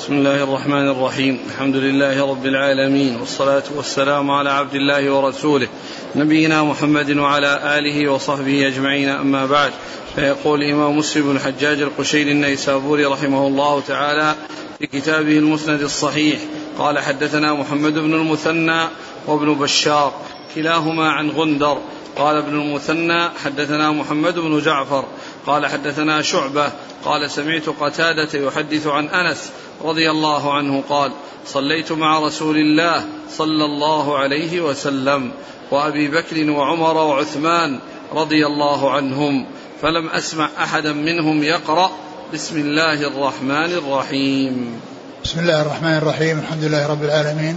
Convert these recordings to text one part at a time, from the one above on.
بسم الله الرحمن الرحيم. الحمد لله رب العالمين والصلاة والسلام على عبد الله ورسوله نبينا محمد وعلى آله وصحبه أجمعين أما بعد. فيقول الإمام مسلم بن الحجاج القشيري النيسابوري رحمه الله تعالى في كتابه المسند الصحيح قال حدثنا محمد بن المثنى وابن بشار كلاهما عن غندر. قال ابن المثنى حدثنا محمد بن جعفر. قال حدثنا شعبة. قال سمعت قتادة يحدث عن أنس رضي الله عنه قال صليت مع رسول الله صلى الله عليه وسلم وأبي بكر وعمر وعثمان رضي الله عنهم فلم أسمع أحدا منهم يقرأ بسم الله الرحمن الرحيم. بسم الله الرحمن الرحيم الحمد لله رب العالمين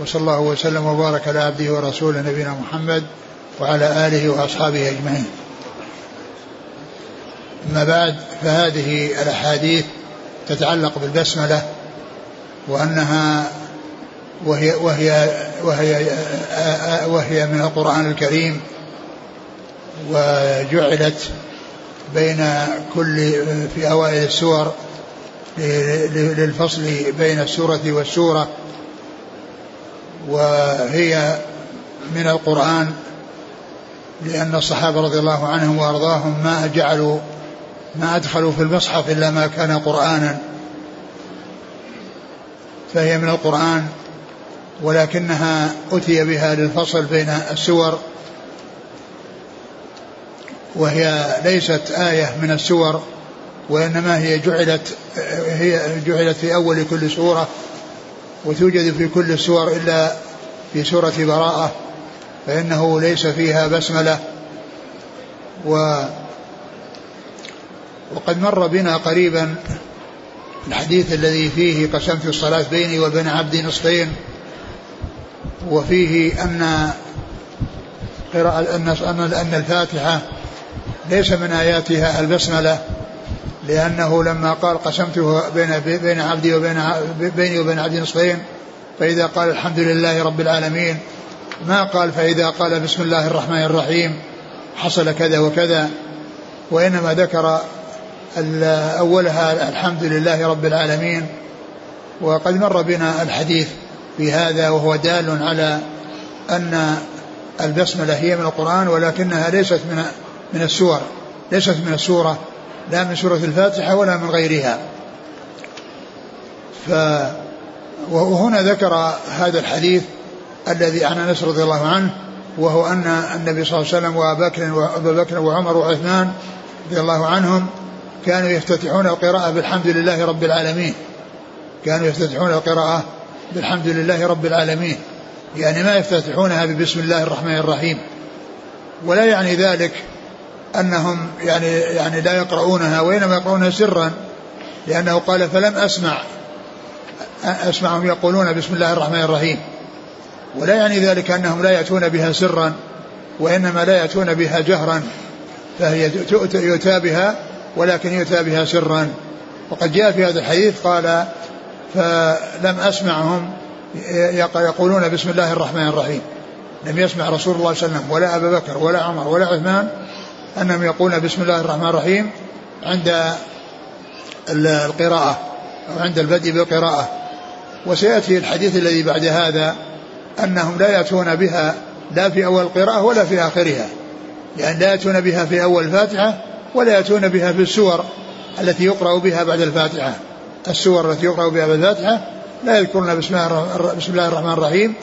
وصلى الله وسلم وبارك على عبده ورسوله نبينا محمد وعلى آله وأصحابه أجمعين. أما بعد فهذه الأحاديث تتعلق بالبسملة وأنها وهي وهي وهي وهي من القرآن الكريم وجعلت بين كل في أوائل السور للفصل بين السورة والسورة وهي من القرآن لأن الصحابة رضي الله عنهم وأرضاهم ما جعلوا ما أدخلوا في المصحف إلا ما كان قرآنا. فهي من القرآن ولكنها أتي بها للفصل بين السور. وهي ليست آية من السور وإنما هي جعلت هي جعلت في أول كل سورة وتوجد في كل السور إلا في سورة براءة فإنه ليس فيها بسملة. و وقد مر بنا قريبا الحديث الذي فيه قسمت الصلاة بيني وبين عبدي نصفين وفيه أن قراءة أن أن الفاتحة ليس من آياتها البسملة لأنه لما قال قسمته بين بين عبدي وبين بيني وبين عبدي نصفين فإذا قال الحمد لله رب العالمين ما قال فإذا قال بسم الله الرحمن الرحيم حصل كذا وكذا وإنما ذكر أولها الحمد لله رب العالمين وقد مر بنا الحديث في هذا وهو دال على أن البسملة هي من القرآن ولكنها ليست من من السور ليست من السورة لا من سورة الفاتحة ولا من غيرها. ف وهنا ذكر هذا الحديث الذي عن أنس رضي الله عنه وهو أن النبي صلى الله عليه وسلم وأبا بكر بكر وعمر وعثمان رضي الله عنهم كانوا يفتتحون القراءة بالحمد لله رب العالمين. كانوا يفتتحون القراءة بالحمد لله رب العالمين. يعني ما يفتتحونها ببسم الله الرحمن الرحيم. ولا يعني ذلك أنهم يعني يعني لا يقرؤونها وإنما يقرؤونها سرا لأنه قال فلم أسمع أسمعهم يقولون بسم الله الرحمن الرحيم. ولا يعني ذلك أنهم لا يأتون بها سرا وإنما لا يأتون بها جهرا فهي يؤتى بها ولكن يؤتى بها سرا. وقد جاء في هذا الحديث قال فلم أسمعهم يقولون بسم الله الرحمن الرحيم. لم يسمع رسول الله صلى الله عليه وسلم ولا أبا بكر ولا عمر ولا عثمان أنهم يقولون بسم الله الرحمن الرحيم عند القراءة أو عند البدء بالقراءة. وسيأتي الحديث الذي بعد هذا أنهم لا يأتون بها لا في أول القراءة ولا في آخرها. لأن لا يأتون بها في أول الفاتحة ولا يأتون بها في السور التي يقرأ بها بعد الفاتحة. السور التي يقرأ بها بعد الفاتحة لا يذكرون بسم الله, الرحمن الرحيم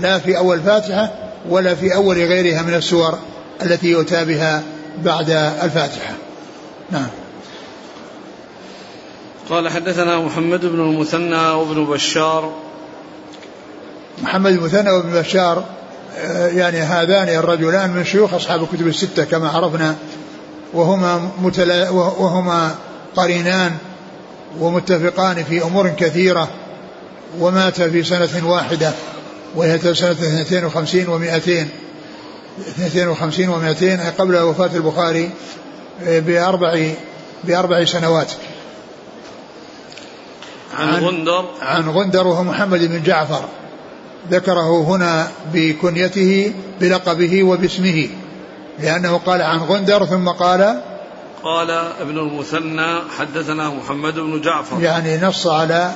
لا في أول الفاتحة ولا في أول غيرها من السور التي يؤتى بها بعد الفاتحة. نعم. قال حدثنا محمد بن المثنى وابن بشار. محمد المثنى وابن بشار آه، يعني هذان الرجلان من شيوخ أصحاب الكتب الستة كما عرفنا وهما متلا وهما قرينان ومتفقان في أمور كثيرة ومات في سنة واحدة وهي سنة 52 و200 52 و200 أي قبل وفاة البخاري بأربع بأربع سنوات. عن, عن غندر. عن غندر وهو محمد بن جعفر ذكره هنا بكنيته بلقبه وباسمه. لأنه قال عن غندر ثم قال قال ابن المثنى حدثنا محمد بن جعفر. يعني نص على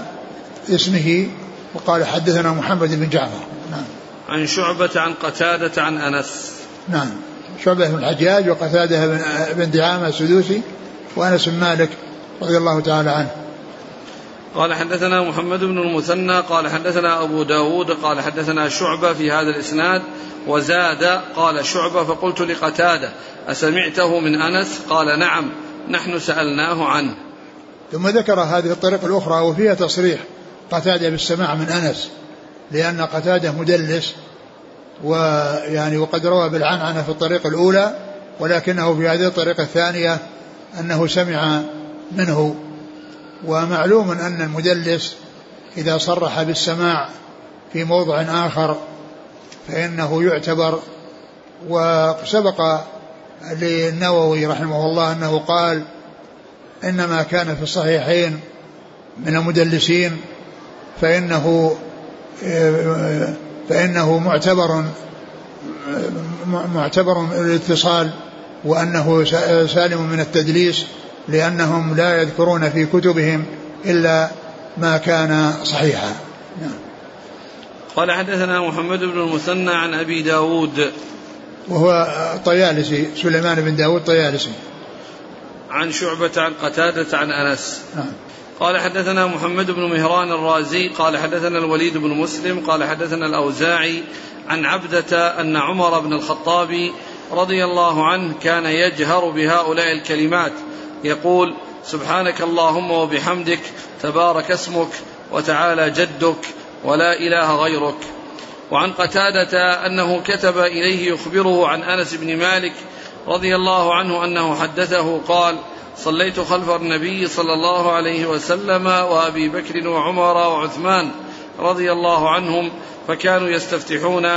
اسمه وقال حدثنا محمد بن جعفر. نعم. عن شعبة عن قتادة عن أنس. نعم. شعبة بن الحجاج وقتادة بن, دعامة السدوسي وأنس بن مالك رضي الله تعالى عنه. قال حدثنا محمد بن المثنى قال حدثنا أبو داود قال حدثنا شعبة في هذا الإسناد وزاد قال شعبة فقلت لقتادة أسمعته من أنس؟ قال نعم نحن سألناه عنه. ثم ذكر هذه الطريقة الأخرى وفيها تصريح قتادة بالسماع من أنس لأن قتادة مدلس ويعني وقد روى بالعنعنة في الطريقة الأولى ولكنه في هذه الطريقة الثانية أنه سمع منه. ومعلوم أن المدلس إذا صرح بالسماع في موضع آخر فإنه يعتبر وسبق للنووي رحمه الله أنه قال إنما كان في الصحيحين من المدلسين فإنه فإنه معتبر معتبر الاتصال وأنه سالم من التدليس لأنهم لا يذكرون في كتبهم إلا ما كان صحيحا نعم. قال حدثنا محمد بن المثنى عن أبي داود وهو طيالسي سليمان بن داود طيالسي عن شعبة عن قتادة عن أنس نعم. قال حدثنا محمد بن مهران الرازي قال حدثنا الوليد بن مسلم قال حدثنا الأوزاعي عن عبدة أن عمر بن الخطاب رضي الله عنه كان يجهر بهؤلاء الكلمات يقول سبحانك اللهم وبحمدك تبارك اسمك وتعالى جدك ولا إله غيرك. وعن قتادة أنه كتب إليه يخبره عن أنس بن مالك رضي الله عنه أنه حدثه قال صليت خلف النبي صلى الله عليه وسلم وأبي بكر وعمر وعثمان رضي الله عنهم فكانوا يستفتحون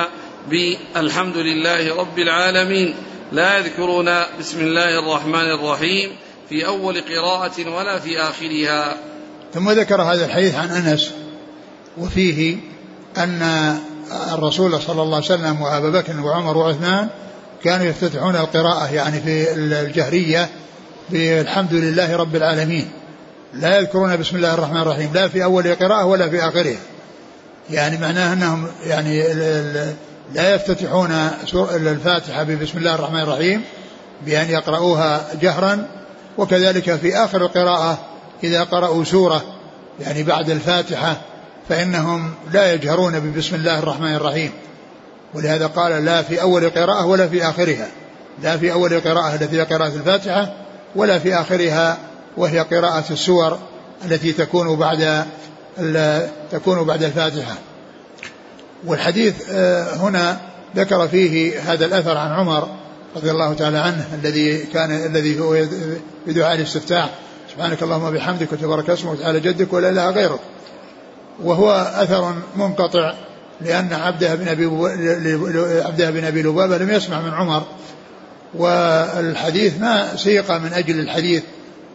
بالحمد لله رب العالمين لا يذكرون بسم الله الرحمن الرحيم في أول قراءة ولا في آخرها. ثم ذكر هذا الحديث عن أنس وفيه أن الرسول صلى الله عليه وسلم وأبا بكر وعمر وعثمان كانوا يفتتحون القراءة يعني في الجهرية بالحمد لله رب العالمين. لا يذكرون بسم الله الرحمن الرحيم لا في أول قراءة ولا في آخرها. يعني معناه أنهم يعني لا يفتتحون الفاتحة ببسم الله الرحمن الرحيم بأن يقرؤوها جهرا وكذلك في آخر القراءة إذا قرأوا سورة يعني بعد الفاتحة فإنهم لا يجهرون ببسم الله الرحمن الرحيم. ولهذا قال لا في أول قراءة ولا في آخرها. لا في أول قراءة التي هي قراءة الفاتحة ولا في آخرها وهي قراءة السور التي تكون بعد تكون بعد الفاتحة. والحديث آه، هنا ذكر فيه هذا الأثر عن عمر رضي الله تعالى عنه الذي كان الذي هو في دعاء الاستفتاح سبحانك اللهم وبحمدك وتبارك اسمك وتعالى جدك ولا إله غيرك. وهو أثر منقطع لأن عبده بن أبي عبده بن أبي لبابة لم يسمع من عمر. والحديث ما سيق من أجل الحديث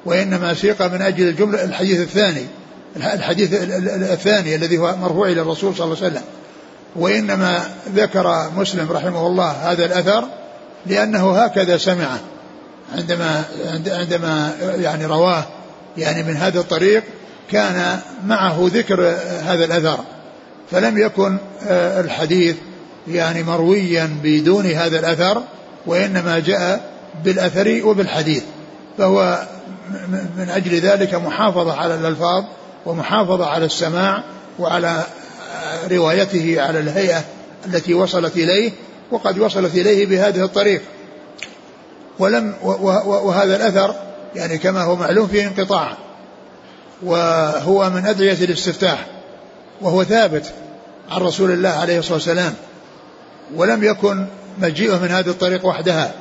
وإنما سيق من أجل الجمله الحديث الثاني. الحديث الثاني الذي هو مرفوع إلى الرسول صلى الله عليه وسلم. وإنما ذكر مسلم رحمه الله هذا الأثر لأنه هكذا سمعه عندما عندما يعني رواه يعني من هذا الطريق كان معه ذكر هذا الأثر فلم يكن آه، الحديث يعني مرويا بدون هذا الأثر وإنما جاء بالأثر وبالحديث فهو من أجل ذلك محافظة على الألفاظ ومحافظة على السماع وعلى آه، روايته على الهيئة التي وصلت إليه وقد وصلت إليه بهذه الطريق. ولم وهذا الأثر يعني كما هو معلوم فيه انقطاع وهو من أدعية الاستفتاح وهو ثابت عن رسول الله عليه الصلاة والسلام. ولم يكن مجيئه من هذه الطريق وحدها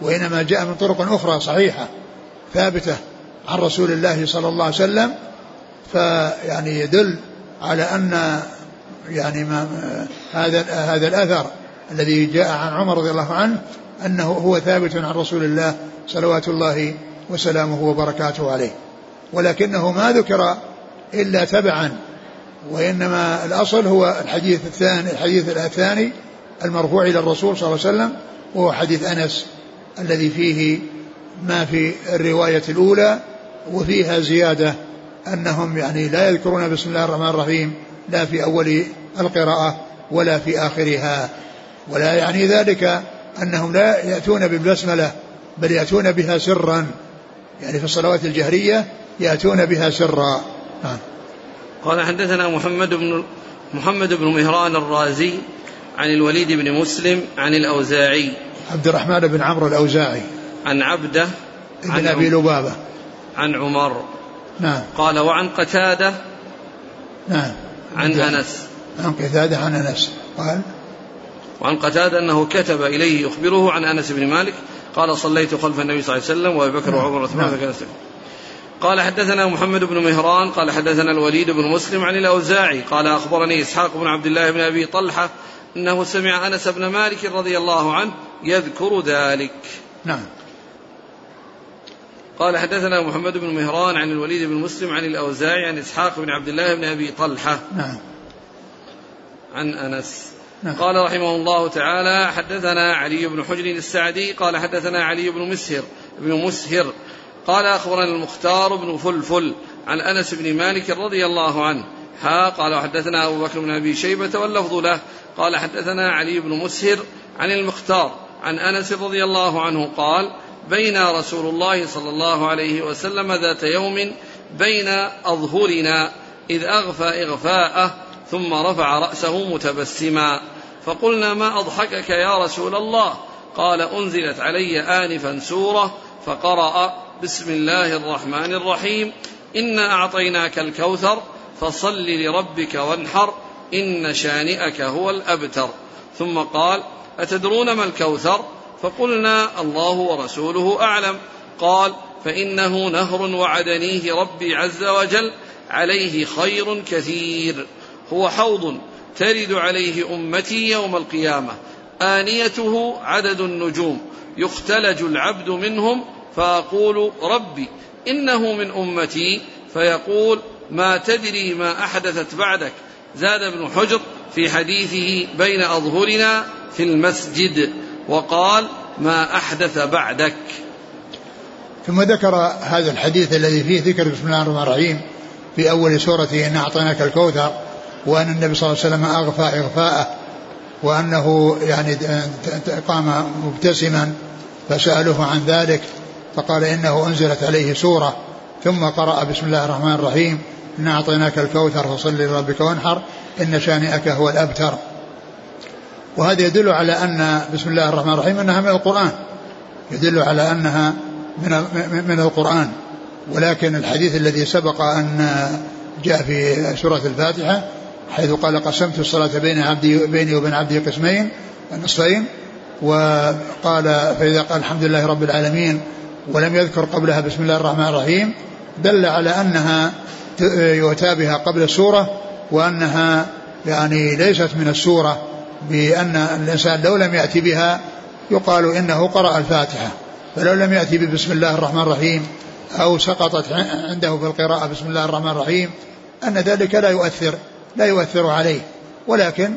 وإنما جاء من طرق أخرى صحيحة ثابتة عن رسول الله صلى الله عليه وسلم. فيعني يدل على أن يعني ما هذا هذا الأثر الذي جاء عن عمر رضي الله عنه أنه هو ثابت عن رسول الله صلوات الله وسلامه وبركاته عليه. ولكنه ما ذكر إلا تبعا وإنما الأصل هو الحديث الثاني الحديث الثاني المرفوع إلى الرسول صلى الله عليه وسلم وهو حديث أنس الذي فيه ما في الرواية الأولى وفيها زيادة أنهم يعني لا يذكرون بسم الله الرحمن الرحيم لا في أول القراءة ولا في آخرها. ولا يعني ذلك أنهم لا يأتون بالبسملة بل يأتون بها سرا. يعني في الصلوات الجهرية يأتون بها سرا. آه. قال حدثنا محمد بن محمد بن مهران الرازي عن الوليد بن مسلم عن الأوزاعي. عبد الرحمن بن عمرو الأوزاعي. عن عبده عن أبي لبابة. عن عمر. نعم. قال وعن قتادة نعم. عن أنس. عن قتادة عن أنس. قال وعن قتادة أنه كتب إليه يخبره عن أنس بن مالك قال صليت خلف النبي صلى الله عليه وسلم وأبي بكر وعمر وعثمان نعم. قال حدثنا محمد بن مهران قال حدثنا الوليد بن مسلم عن الأوزاعي قال أخبرني إسحاق بن عبد الله بن أبي طلحة أنه سمع أنس بن مالك رضي الله عنه يذكر ذلك. نعم. قال حدثنا محمد بن مهران عن الوليد بن مسلم عن الأوزاعي عن إسحاق بن عبد الله بن أبي طلحة. نعم. عن أنس. نعم. قال رحمه الله تعالى حدثنا علي بن حجر السعدي قال حدثنا علي بن مسهر بن مسهر. قال أخبرنا المختار بن فلفل عن أنس بن مالك رضي الله عنه. ها قال حدثنا أبو بكر بن أبي شيبة واللفظ له. قال حدثنا علي بن مسهر عن المختار عن أنس رضي الله عنه قال بين رسول الله صلى الله عليه وسلم ذات يوم بين أظهرنا إذ أغفى إغفاءه ثم رفع رأسه متبسما. فقلنا ما أضحكك يا رسول الله؟ قال أنزلت علي آنفا سورة فقرأ بسم الله الرحمن الرحيم. إنا أعطيناك الكوثر فصل لربك وانحر إن شانئك هو الأبتر. ثم قال أتدرون ما الكوثر؟ فقلنا الله ورسوله أعلم. قال فإنه نهر وعدنيه ربي عز وجل عليه خير كثير. هو حوض ترد عليه أمتي يوم القيامة. آنيته عدد النجوم. يختلج العبد منهم فأقول ربي إنه من أمتي. فيقول ما تدري ما أحدثت بعدك. زاد ابن حجر في حديثه بين أظهرنا في المسجد وقال ما أحدث بعدك. ثم ذكر هذا الحديث الذي فيه ذكر بسم الله الرحمن الرحيم في أول سورة إن أعطيناك الكوثر. وأن النبي صلى الله عليه وسلم أغفى إغفاءه وأنه يعني قام مبتسما فسألوه عن ذلك فقال إنه أنزلت عليه سورة ثم قرأ بسم الله الرحمن الرحيم إن أعطيناك الكوثر فصل لربك وانحر إن شانئك هو الأبتر. وهذا يدل على أن بسم الله الرحمن الرحيم أنها من القرآن. يدل على أنها من من القرآن. ولكن الحديث الذي سبق أن جاء في سورة الفاتحة حيث قال قسمت الصلاة بين عبدي بيني وبين عبدي قسمين نصفين. وقال فإذا قال الحمد لله رب العالمين ولم يذكر قبلها بسم الله الرحمن الرحيم دل على أنها يؤتى بها قبل السورة وأنها يعني ليست من السورة بأن الإنسان لو لم يأتي بها يقال إنه قرأ الفاتحة. فلو لم يأتي ببسم الله الرحمن الرحيم أو سقطت عنده في القراءة بسم الله الرحمن الرحيم أن ذلك لا يؤثر. لا يؤثر عليه ولكن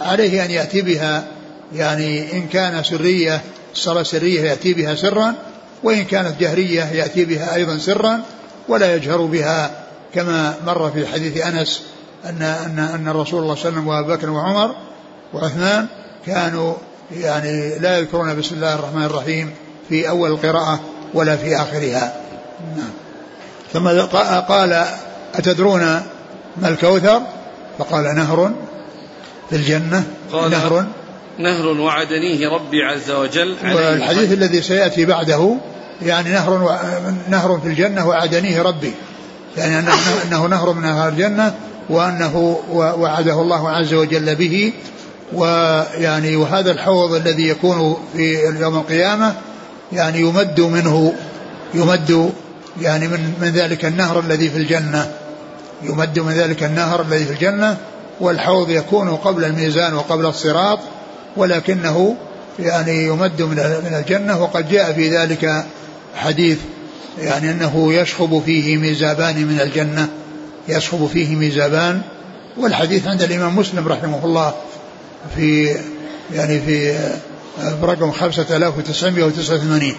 عليه أن يأتي بها يعني إن كان سرية الصلاة سرية يأتي بها سرا وإن كانت جهرية يأتي بها أيضا سرا ولا يجهر بها كما مر في حديث أنس أن أن أن الرسول الله صلى الله عليه وسلم وأبو بكر وعمر وعثمان كانوا يعني لا يذكرون بسم الله الرحمن الرحيم في أول القراءة ولا في آخرها. نعم. ثم قال أتدرون ما الكوثر؟ فقال نهر في الجنة قال نهر. نهر وعدنيه ربي عز وجل والحديث الذي سيأتي بعده يعني نهر و... نهر في الجنة وعدنيه ربي. يعني أنه, أنه نهر من أهل الجنة وأنه وعده الله عز وجل به. ويعني وهذا الحوض الذي يكون في يوم القيامة يعني يمد منه يمد يعني من من ذلك النهر الذي في الجنة. يمد من ذلك النهر الذي في الجنة والحوض يكون قبل الميزان وقبل الصراط ولكنه يعني يمد من الجنة وقد جاء في ذلك حديث يعني أنه يشخب فيه ميزابان من الجنة يشخب فيه ميزابان والحديث عند الإمام مسلم رحمه الله في يعني في برقم 5989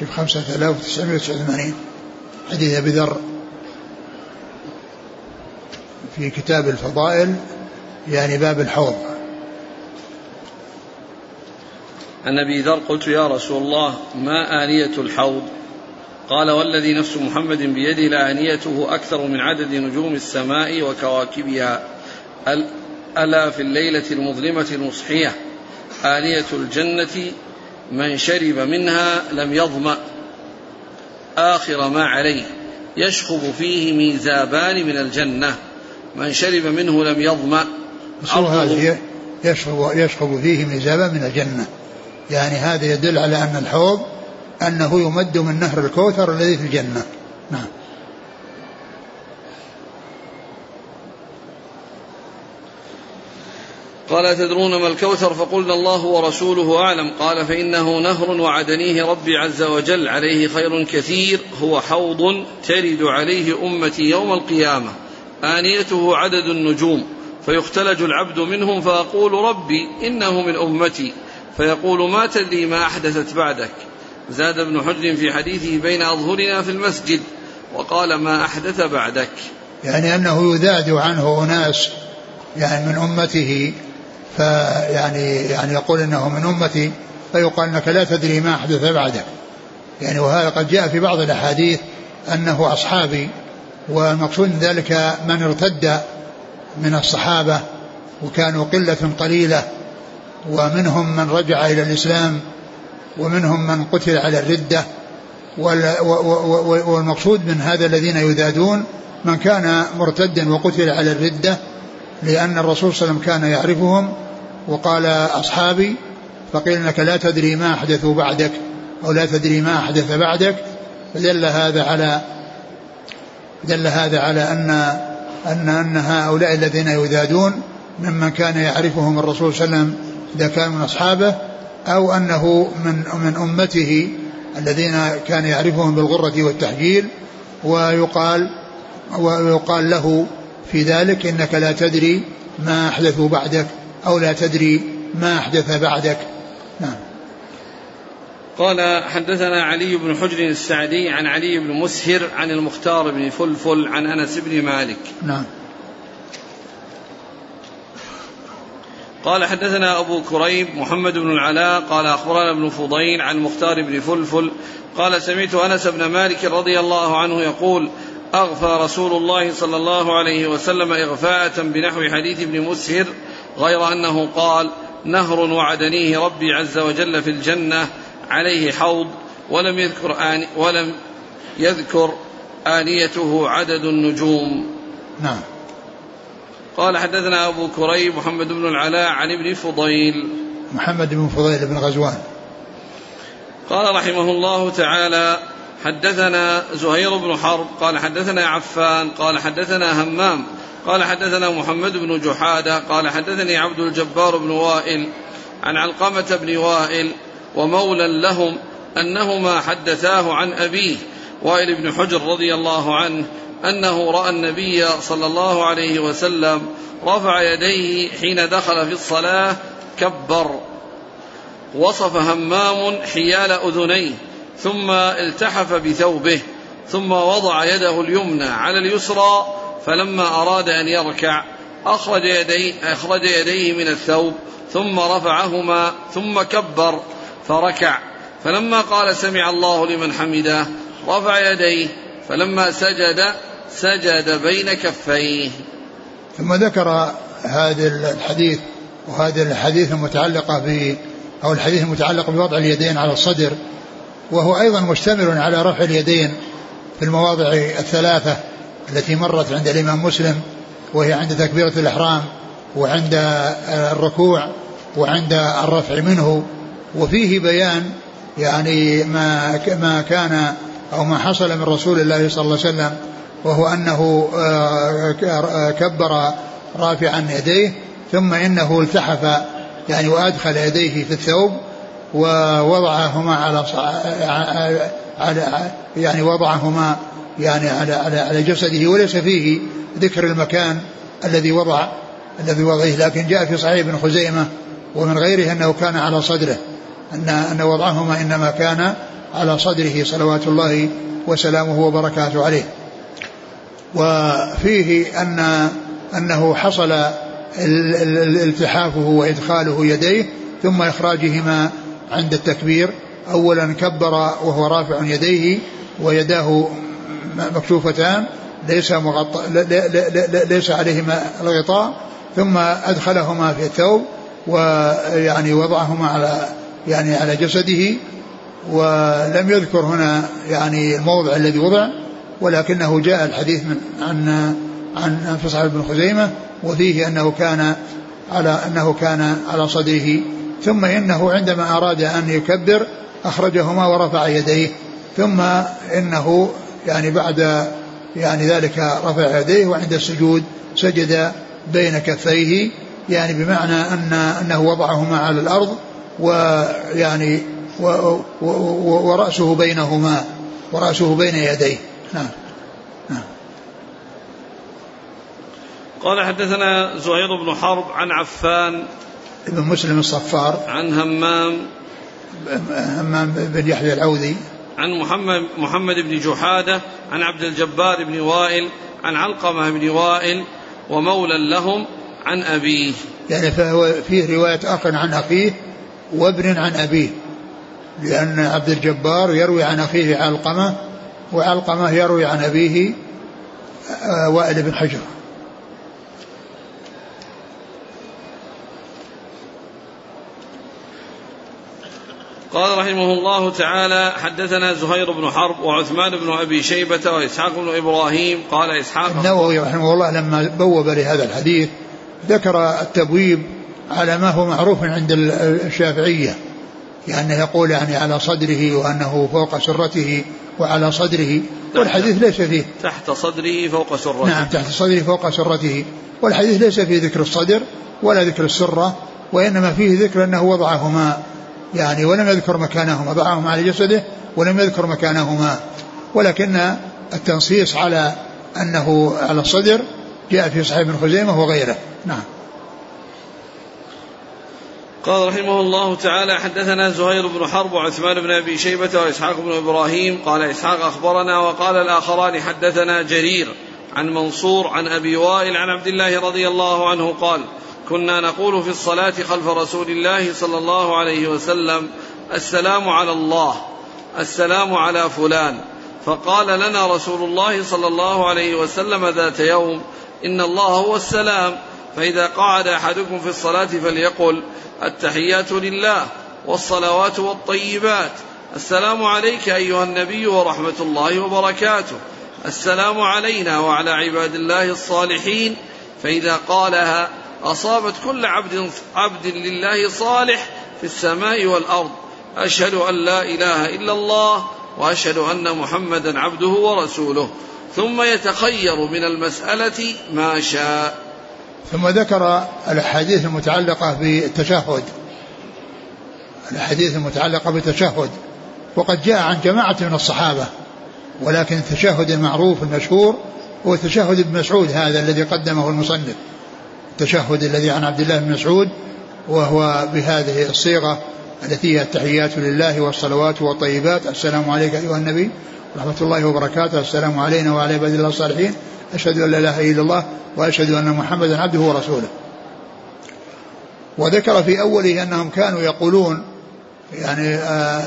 شوف 5989 حديث أبي ذر. في كتاب الفضائل يعني باب الحوض. عن أبي ذر قلت يا رسول الله ما آنية الحوض؟ قال والذي نفس محمد بيده لآنيته أكثر من عدد نجوم السماء وكواكبها. ألا في الليلة المظلمة المصحية. آنية الجنة من شرب منها لم يظمأ. آخر ما عليه يشخب فيه ميزابان من الجنة. من شرب منه لم يظمأ. هذه يشخب, يشخب فيه ميزابان من الجنة. يعني هذا يدل على أن الحوض أنه يمد من نهر الكوثر الذي في الجنة. نعم. قال تدرون ما الكوثر؟ فقلنا الله ورسوله أعلم. قال فإنه نهر وعدنيه ربي عز وجل. عليه خير كثير. هو حوض ترد عليه أمتي يوم القيامة. آنيته عدد النجوم فيختلج العبد منهم فأقول ربي إنه من أمتي فيقول ما تدري ما أحدثت بعدك. زاد ابن حجر في حديثه بين أظهرنا في المسجد وقال ما أحدث بعدك. يعني أنه يذاد عنه أناس يعني من أمته فيعني يعني يقول إنه من أمتي فيقال إنك لا تدري ما أحدث بعدك. يعني وهذا قد جاء في بعض الأحاديث أنه أصحابي والمقصود من ذلك من ارتد من الصحابة وكانوا قلة قليلة ومنهم من رجع إلى الإسلام ومنهم من قتل على الردة. والمقصود من هذا الذين يذادون من كان مرتدا وقتل على الردة لأن الرسول صلى الله عليه وسلم كان يعرفهم وقال أصحابي فقيل أنك لا تدري ما أحدثوا بعدك أو لا تدري ما أحدث بعدك فدل هذا على دل هذا على أن أن أن هؤلاء الذين يذادون ممن كان يعرفهم الرسول صلى الله عليه وسلم إذا كان من أصحابه أو أنه من من أمته الذين كان يعرفهم بالغرة والتحجيل ويقال ويقال له في ذلك إنك لا تدري ما أحدثوا بعدك أو لا تدري ما أحدث بعدك. نعم. قال حدثنا علي بن حجر السعدي عن علي بن مسهر عن المختار بن فلفل عن أنس بن مالك. نعم. قال حدثنا أبو كريب محمد بن العلاء قال أخبرنا ابن فضيل عن مختار بن فلفل قال سمعت أنس بن مالك رضي الله عنه يقول أغفى رسول الله صلى الله عليه وسلم إغفاءة بنحو حديث ابن مسهر غير أنه قال نهر وعدنيه ربي عز وجل في الجنة عليه حوض ولم يذكر آن ولم يذكر آنيته عدد النجوم. نعم. قال حدثنا أبو كريب محمد بن العلاء عن ابن فضيل. محمد بن فضيل بن غزوان. قال رحمه الله تعالى حدثنا زهير بن حرب قال حدثنا عفان قال حدثنا همام قال حدثنا محمد بن جحادة قال حدثني عبد الجبار بن وائل عن علقمة بن وائل ومولى لهم أنهما حدثاه عن أبيه وائل بن حجر رضي الله عنه أنه رأى النبي صلى الله عليه وسلم رفع يديه حين دخل في الصلاة كبر. وصف همام حيال أذنيه ثم التحف بثوبه ثم وضع يده اليمنى على اليسرى فلما أراد أن يركع أخرج يديه, أخرج يديه من الثوب ثم رفعهما ثم كبر. فركع. فلما قال سمع الله لمن حمده رفع يديه فلما سجد سجد بين كفيه. ثم ذكر هذا الحديث وهذه الحديث المتعلقة ب أو الحديث المتعلق بوضع اليدين على الصدر وهو أيضا مشتمل على رفع اليدين في المواضع الثلاثة التي مرت عند الإمام مسلم وهي عند تكبيرة الإحرام وعند الركوع وعند الرفع منه. وفيه بيان يعني ما ما كان أو ما حصل من رسول الله صلى الله عليه وسلم وهو أنه آه، كبر رافعا يديه ثم إنه التحف يعني وأدخل يديه في الثوب ووضعهما على على يعني وضعهما يعني على على على جسده وليس فيه ذكر المكان الذي وضع الذي وضعه لكن جاء في صحيح ابن خزيمة ومن غيره أنه كان على صدره. أن أن وضعهما إنما كان على صدره صلوات الله وسلامه وبركاته عليه. وفيه أن أنه حصل التحافه وإدخاله يديه ثم إخراجهما عند التكبير أولا كبر وهو رافع يديه ويداه مكشوفتان ليس مغطى ليس عليهما الغطاء ثم أدخلهما في الثوب ويعني وضعهما على يعني على جسده ولم يذكر هنا يعني الموضع الذي وضع ولكنه جاء الحديث من عن عن في صحيح ابن خزيمة وفيه أنه كان على أنه كان على صدره. ثم إنه عندما أراد أن يكبر أخرجهما ورفع يديه. ثم إنه يعني بعد يعني ذلك رفع يديه وعند السجود سجد بين كفيه. يعني بمعنى أن أنه وضعهما على الأرض ويعني و و ورأسه بينهما ورأسه بين يديه. نعم. نعم. قال حدثنا زهير بن حرب عن عفان ابن مسلم الصفار. عن همام همام بن يحيى العوذي. عن محمد محمد بن جحادة عن عبد الجبار بن وائل عن علقمة بن وائل ومولى لهم عن أبيه. يعني فهو فيه رواية أخ عن أخيه وابن عن أبيه لأن عبد الجبار يروي عن أخيه علقمة وعلقمة يروي عن أبيه آه، وائل بن حجر. قال رحمه الله تعالى حدثنا زهير بن حرب وعثمان بن أبي شيبة وإسحاق بن إبراهيم قال إسحاق النووي رحمه الله لما بوب لهذا الحديث ذكر التبويب على ما هو معروف عند الشافعية يعني يقول يعني على صدره وأنه فوق سرته وعلى صدره والحديث ليس فيه. تحت صدره فوق سرته. نعم تحت صدره فوق سرته. والحديث ليس فيه ذكر الصدر ولا ذكر السرة وإنما فيه ذكر أنه وضعهما يعني ولم يذكر مكانهما ضعهما على جسده ولم يذكر مكانهما. ولكن التنصيص على أنه على الصدر جاء في صحيح ابن خزيمة وغيره. نعم. قال رحمه الله تعالى حدثنا زهير بن حرب وعثمان بن أبي شيبة وإسحاق بن إبراهيم. قال إسحاق أخبرنا وقال الآخران حدثنا جرير عن منصور عن أبي وائل عن عبد الله رضي الله عنه قال كنا نقول في الصلاة خلف رسول الله صلى الله عليه وسلم السلام على الله السلام على فلان. فقال لنا رسول الله صلى الله عليه وسلم ذات يوم إن الله هو السلام. فإذا قعد أحدكم في الصلاة فليقل التحيات لله والصلوات والطيبات. السلام عليك أيها النبي ورحمة الله وبركاته. السلام علينا وعلى عباد الله الصالحين. فإذا قالها أصابت كل عبد عبد لله صالح في السماء والأرض. أشهد أن لا إله إلا الله وأشهد أن محمدا عبده ورسوله. ثم يتخير من المسألة ما شاء. ثم ذكر الأحاديث المتعلقة بالتشهد. الأحاديث المتعلقة بالتشهد. وقد جاء عن جماعة من الصحابة ولكن التشهد المعروف المشهور هو تشهد ابن مسعود هذا الذي قدمه المصنف. التشهد الذي عن عبد الله بن مسعود وهو بهذه الصيغة التي هي التحيات لله والصلوات والطيبات. السلام عليك أيها النبي ورحمة الله وبركاته. السلام علينا وعلى عباد الله الصالحين. أشهد أن لا إله إلا الله وأشهد أن محمدا عبده ورسوله. وذكر في أوله أنهم كانوا يقولون يعني آه،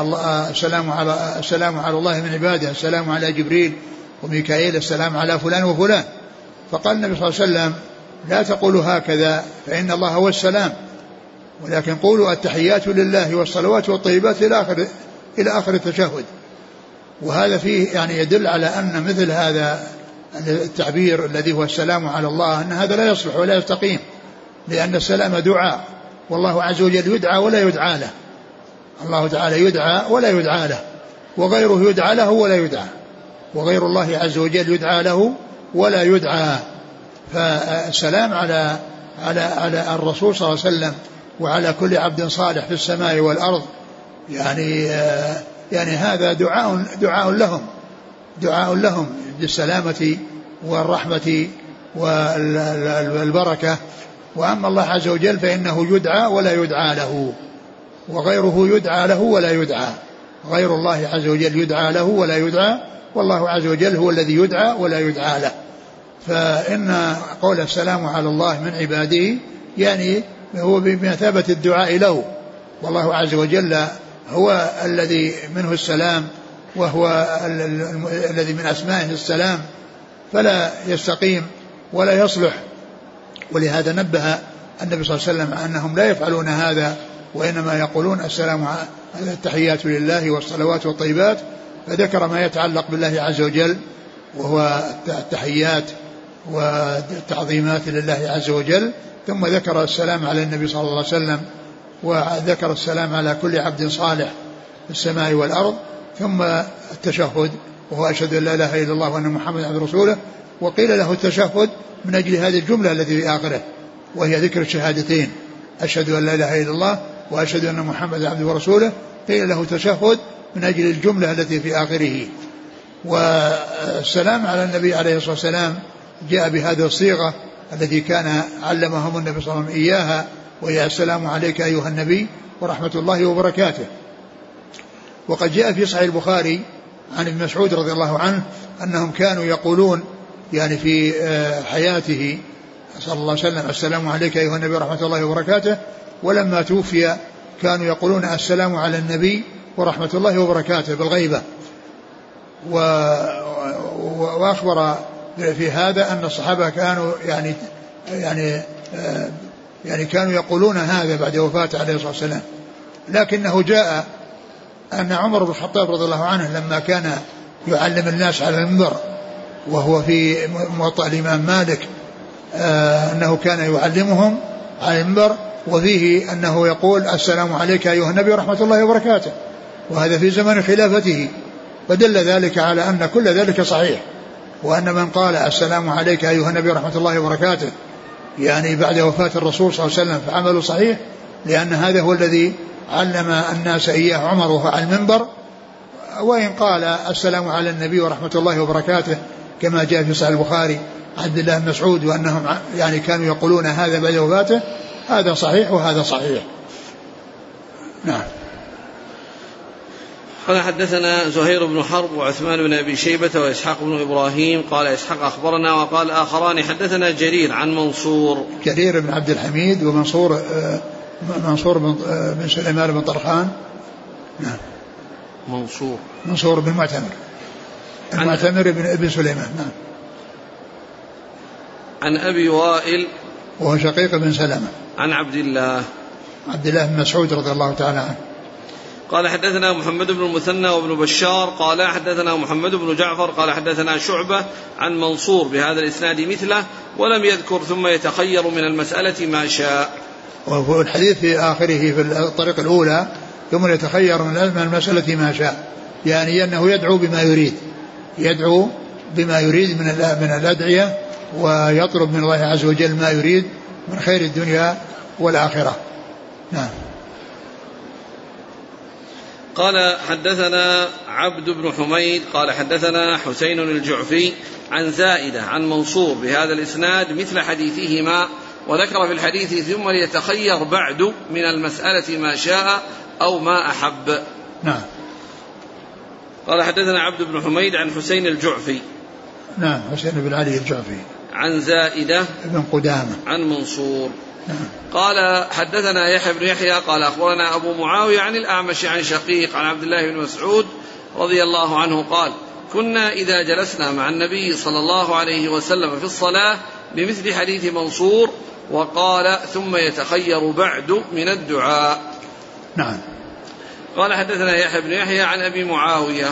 آه، السلام على السلام على الله من عباده السلام على جبريل وميكائيل السلام على فلان وفلان. فقال النبي صلى الله عليه وسلم لا تقولوا هكذا فإن الله هو السلام. ولكن قولوا التحيات لله والصلوات والطيبات إلى آخر إلى آخر التشهد. وهذا فيه يعني يدل على أن مثل هذا التعبير الذي هو السلام على الله أن هذا لا يصلح ولا يستقيم لأن السلام دعاء. والله عز وجل يدعى ولا يدعى له. الله تعالى يدعى ولا يدعى له. وغيره يدعى له ولا يدعى. وغير الله عز وجل يدعى له ولا يدعى. فالسلام على على على الرسول صلى الله عليه وسلم وعلى كل عبد صالح في السماء والأرض يعني يعني هذا دعاء دعاء لهم. دعاء لهم بالسلامة والرحمة والبركة. وأما الله عز وجل فإنه يدعى ولا يدعى له وغيره يدعى له ولا يدعى. غير الله عز وجل يدعى له ولا يدعى والله عز وجل هو الذي يدعى ولا يدعى له. فإن قول السلام على الله من عباده يعني هو بمثابة الدعاء له. والله عز وجل هو الذي منه السلام وهو الذي من أسمائه السلام فلا يستقيم ولا يصلح. ولهذا نبه النبي صلى الله عليه وسلم أنهم لا يفعلون هذا وإنما يقولون السلام التحيات لله والصلوات والطيبات. فذكر ما يتعلق بالله عز وجل وهو التحيات والتعظيمات لله عز وجل. ثم ذكر السلام على النبي صلى الله عليه وسلم وذكر السلام على كل عبد صالح في السماء والأرض. ثم التشهد وهو أشهد أن لا إله إلا الله وأن محمدا عبد رسوله وقيل له التشهد من أجل هذه الجملة التي في آخره وهي ذكر الشهادتين أشهد أن لا إله إلا الله وأشهد أن محمدا عبده ورسوله قيل له تشهد من أجل الجملة التي في آخره. والسلام على النبي عليه الصلاة والسلام جاء بهذه الصيغة التي كان علمهم النبي صلى الله عليه وسلم إياها وهي السلام عليك أيها النبي ورحمة الله وبركاته. وقد جاء في صحيح البخاري عن ابن مسعود رضي الله عنه أنهم كانوا يقولون يعني في آه، حياته صلى الله عليه وسلم السلام عليك أيها النبي ورحمة الله وبركاته ولما توفي كانوا يقولون السلام على النبي ورحمة الله وبركاته بالغيبة. و... وأخبر في هذا أن الصحابة كانوا يعني يعني آه، يعني كانوا يقولون هذا بعد وفاته عليه الصلاة والسلام. لكنه جاء أن عمر بن الخطاب رضي الله عنه لما كان يعلم الناس على المنبر وهو في موطأ الإمام مالك آه أنه كان يعلمهم على المنبر وفيه أنه يقول السلام عليك أيها النبي ورحمة الله وبركاته. وهذا في زمن خلافته. فدل ذلك على أن كل ذلك صحيح. وأن من قال السلام عليك أيها النبي ورحمة الله وبركاته يعني بعد وفاة الرسول صلى الله عليه وسلم فعمله صحيح لأن هذا هو الذي علم الناس إياه عمر وهو على المنبر وإن قال السلام على النبي ورحمة الله وبركاته كما جاء في صحيح البخاري عبد الله بن مسعود وأنهم يعني كانوا يقولون هذا بعد وفاته هذا صحيح وهذا صحيح. نعم. قال حدثنا زهير بن حرب وعثمان بن أبي شيبة وإسحاق بن إبراهيم قال إسحاق أخبرنا وقال آخران حدثنا جرير عن منصور. جرير بن عبد الحميد ومنصور آه، منصور بن آه، سليمان بن طرخان. نعم. منصور. منصور بن معتمر المعتمر بن ابن سليمان نعم. عن أبي وائل. وهو شقيق بن سلمة. عن عبد الله. عبد الله بن مسعود رضي الله تعالى عنه. قال حدثنا محمد بن المثنى وابن بشار. قال حدثنا محمد بن جعفر. قال حدثنا شعبة عن منصور بهذا الإسناد مثله ولم يذكر ثم يتخير من المسألة ما شاء. وهو الحديث في آخره في الطريق الأولى ثم يتخير من المسألة ما شاء يعني أنه يدعو بما يريد يدعو بما يريد من من الأدعية ويطلب من الله عز وجل ما يريد من خير الدنيا والآخرة. نعم. قال حدثنا عبد بن حميد قال حدثنا حسين الجعفي عن زائدة عن منصور بهذا الإسناد مثل حديثهما وذكر في الحديث ثم ليتخير بعد من المسألة ما شاء أو ما أحب. نعم. قال حدثنا عبد بن حميد عن حسين الجعفي. نعم حسين بن علي الجعفي. عن زائدة بن قدامة. عن منصور. قال حدثنا يحيى بن يحيى قال أخبرنا أبو معاوية عن الأعمش عن شقيق عن عبد الله بن مسعود رضي الله عنه قال كنا إذا جلسنا مع النبي صلى الله عليه وسلم في الصلاة بمثل حديث منصور وقال ثم يتخير بعد من الدعاء. نعم. قال حدثنا يحيى بن يحيى عن أبي معاوية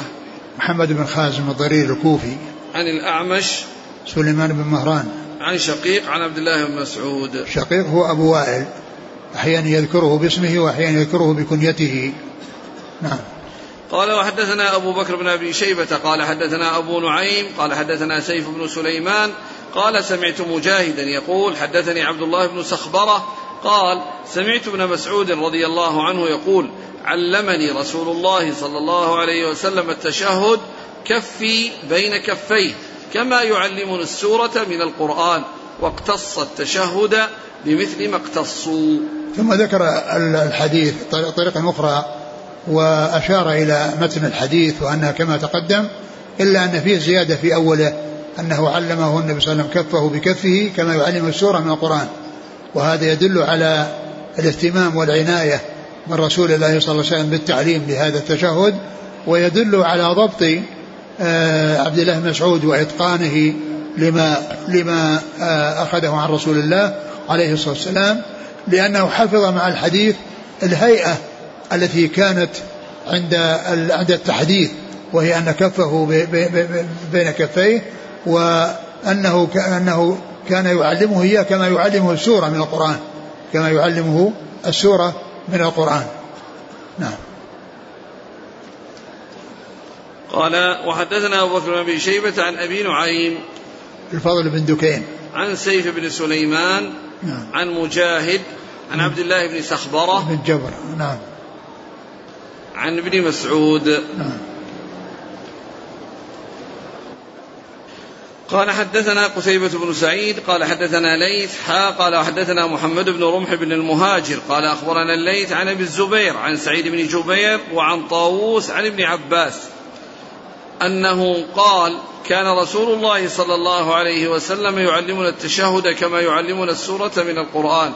محمد بن خازم الضرير الكوفي عن الأعمش سليمان بن مهران عن شقيق عن عبد الله بن مسعود. شقيق هو أبو وائل أحيانا يذكره باسمه وأحيانا يذكره بكنيته. نعم. قال وحدثنا أبو بكر بن أبي شيبة قال حدثنا أبو نعيم قال حدثنا سيف بن سليمان قال سمعت مجاهدا يقول حدثني عبد الله بن سخبرة قال سمعت ابن مسعود رضي الله عنه يقول علمني رسول الله صلى الله عليه وسلم التشهد كفي بين كفيه. كما يعلمنا السورة من القرآن واقتص التشهد بمثل ما اقتصوا. ثم ذكر الحديث طريقة أخرى وأشار إلى متن الحديث وأنها كما تقدم إلا أن فيه زيادة في أوله أنه علمه النبي صلى الله عليه وسلم كفه بكفه كما يعلم السورة من القرآن. وهذا يدل على الاهتمام والعناية من رسول الله صلى الله عليه وسلم بالتعليم لهذا التشهد ويدل على ضبط عبد الله بن مسعود وإتقانه لما لما آه، أخذه عن رسول الله عليه الصلاة والسلام لأنه حفظ مع الحديث الهيئة التي كانت عند عند التحديث وهي أن كفه بين كفيه وأنه كأنه كان يعلمه إياه كما يعلمه السورة من القرآن كما يعلمه السورة من القرآن. نعم. قال وحدثنا أبو بكر بن شيبة عن أبي نعيم الفضل بن دكين. عن سيف بن سليمان نعم. عن مجاهد عن عبد الله بن سخبرة بن جبر. نعم. عن ابن مسعود. نعم. قال حدثنا قتيبة بن سعيد قال حدثنا ليث حا قال حدثنا محمد بن رمح بن المهاجر قال أخبرنا الليث عن أبي الزبير عن سعيد بن جبير وعن طاووس عن ابن عباس. أنه قال كان رسول الله صلى الله عليه وسلم يعلمنا التشهد كما يعلمنا السورة من القرآن.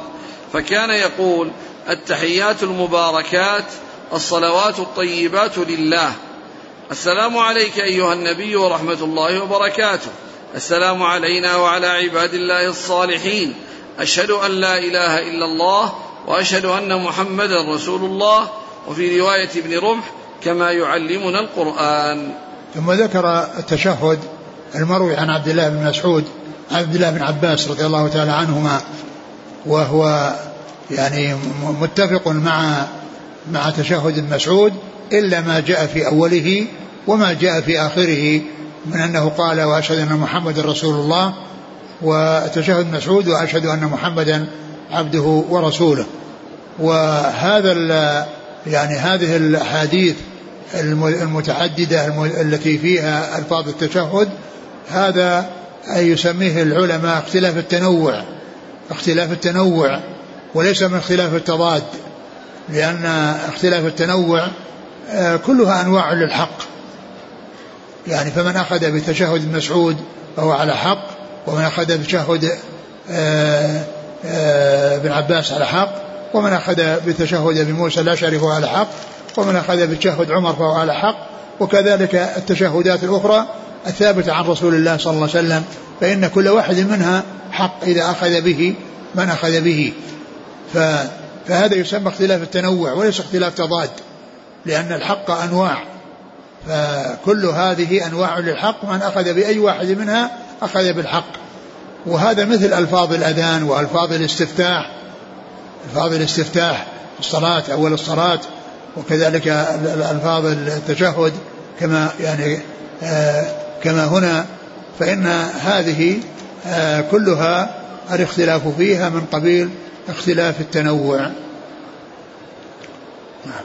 فكان يقول التحيات المباركات الصلوات الطيبات لله. السلام عليك أيها النبي ورحمة الله وبركاته. السلام علينا وعلى عباد الله الصالحين. أشهد أن لا إله إلا الله وأشهد أن محمدا رسول الله. وفي رواية ابن رمح كما يعلمنا القرآن. ثم ذكر التشهد المروي عن عبد الله بن مسعود عبد الله بن عباس رضي الله تعالى عنهما وهو يعني متفق مع مع تشهد مسعود إلا ما جاء في أوله وما جاء في آخره من أنه قال وأشهد أن محمد رسول الله وتشهد مسعود وأشهد أن محمدا عبده ورسوله وهذا يعني هذه الأحاديث المتعددة التي فيها ألفاظ التشهد هذا يسميه العلماء اختلاف التنوع اختلاف التنوع وليس من اختلاف التضاد لأن اختلاف التنوع آه، كلها أنواع للحق. يعني فمن أخذ بتشهد مسعود فهو على حق ومن أخذ بتشهد آه، آه، ابن عباس على حق ومن أخذ بتشهد أبي موسى الأشعري على حق. ومن أخذ بتشهد عمر فهو على حق وكذلك التشهدات الأخرى الثابتة عن رسول الله صلى الله عليه وسلم فإن كل واحد منها حق إذا أخذ به من أخذ به. فهذا يسمى اختلاف التنوع وليس اختلاف تضاد لأن الحق أنواع. فكل هذه أنواع للحق من أخذ بأي واحد منها أخذ بالحق. وهذا مثل ألفاظ الأذان وألفاظ الاستفتاح. ألفاظ الاستفتاح الصلاة أول الصلاة وكذلك ألفاظ التشهد كما يعني آه كما هنا فإن هذه آه كلها الاختلاف فيها من قبيل اختلاف التنوع. نعم.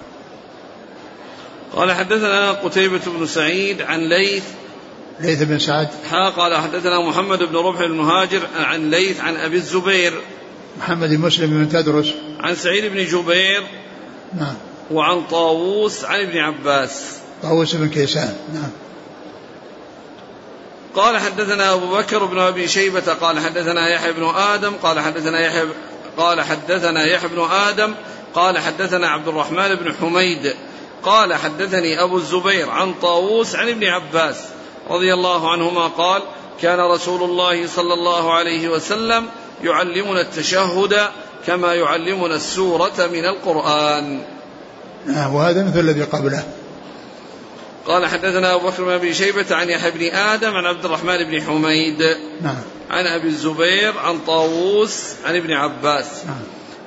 قال حدثنا قتيبة بن سعيد عن ليث. ليث بن سعد. حا قال حدثنا محمد بن ربح المهاجر عن ليث عن أبي الزبير. محمد بن مسلم بن تدرس. عن سعيد بن جبير. نعم. وعن طاووس عن ابن عباس. طاووس بن كيسان. نعم. قال حدثنا أبو بكر بن أبي شيبة قال حدثنا يحيى بن آدم قال حدثنا يحيى قال حدثنا يحيى بن آدم قال حدثنا عبد الرحمن بن حميد. قال حدثني أبو الزبير عن طاووس عن ابن عباس رضي الله عنهما قال كان رسول الله صلى الله عليه وسلم يعلمنا التشهد كما يعلمنا السورة من القرآن. وهذا مثل الذي قبله. قال حدثنا أبو بكر بن أبي شيبة عن يحيى بن آدم عن عبد الرحمن بن حميد. نعم. عن أبي الزبير عن طاووس عن ابن عباس. نعم.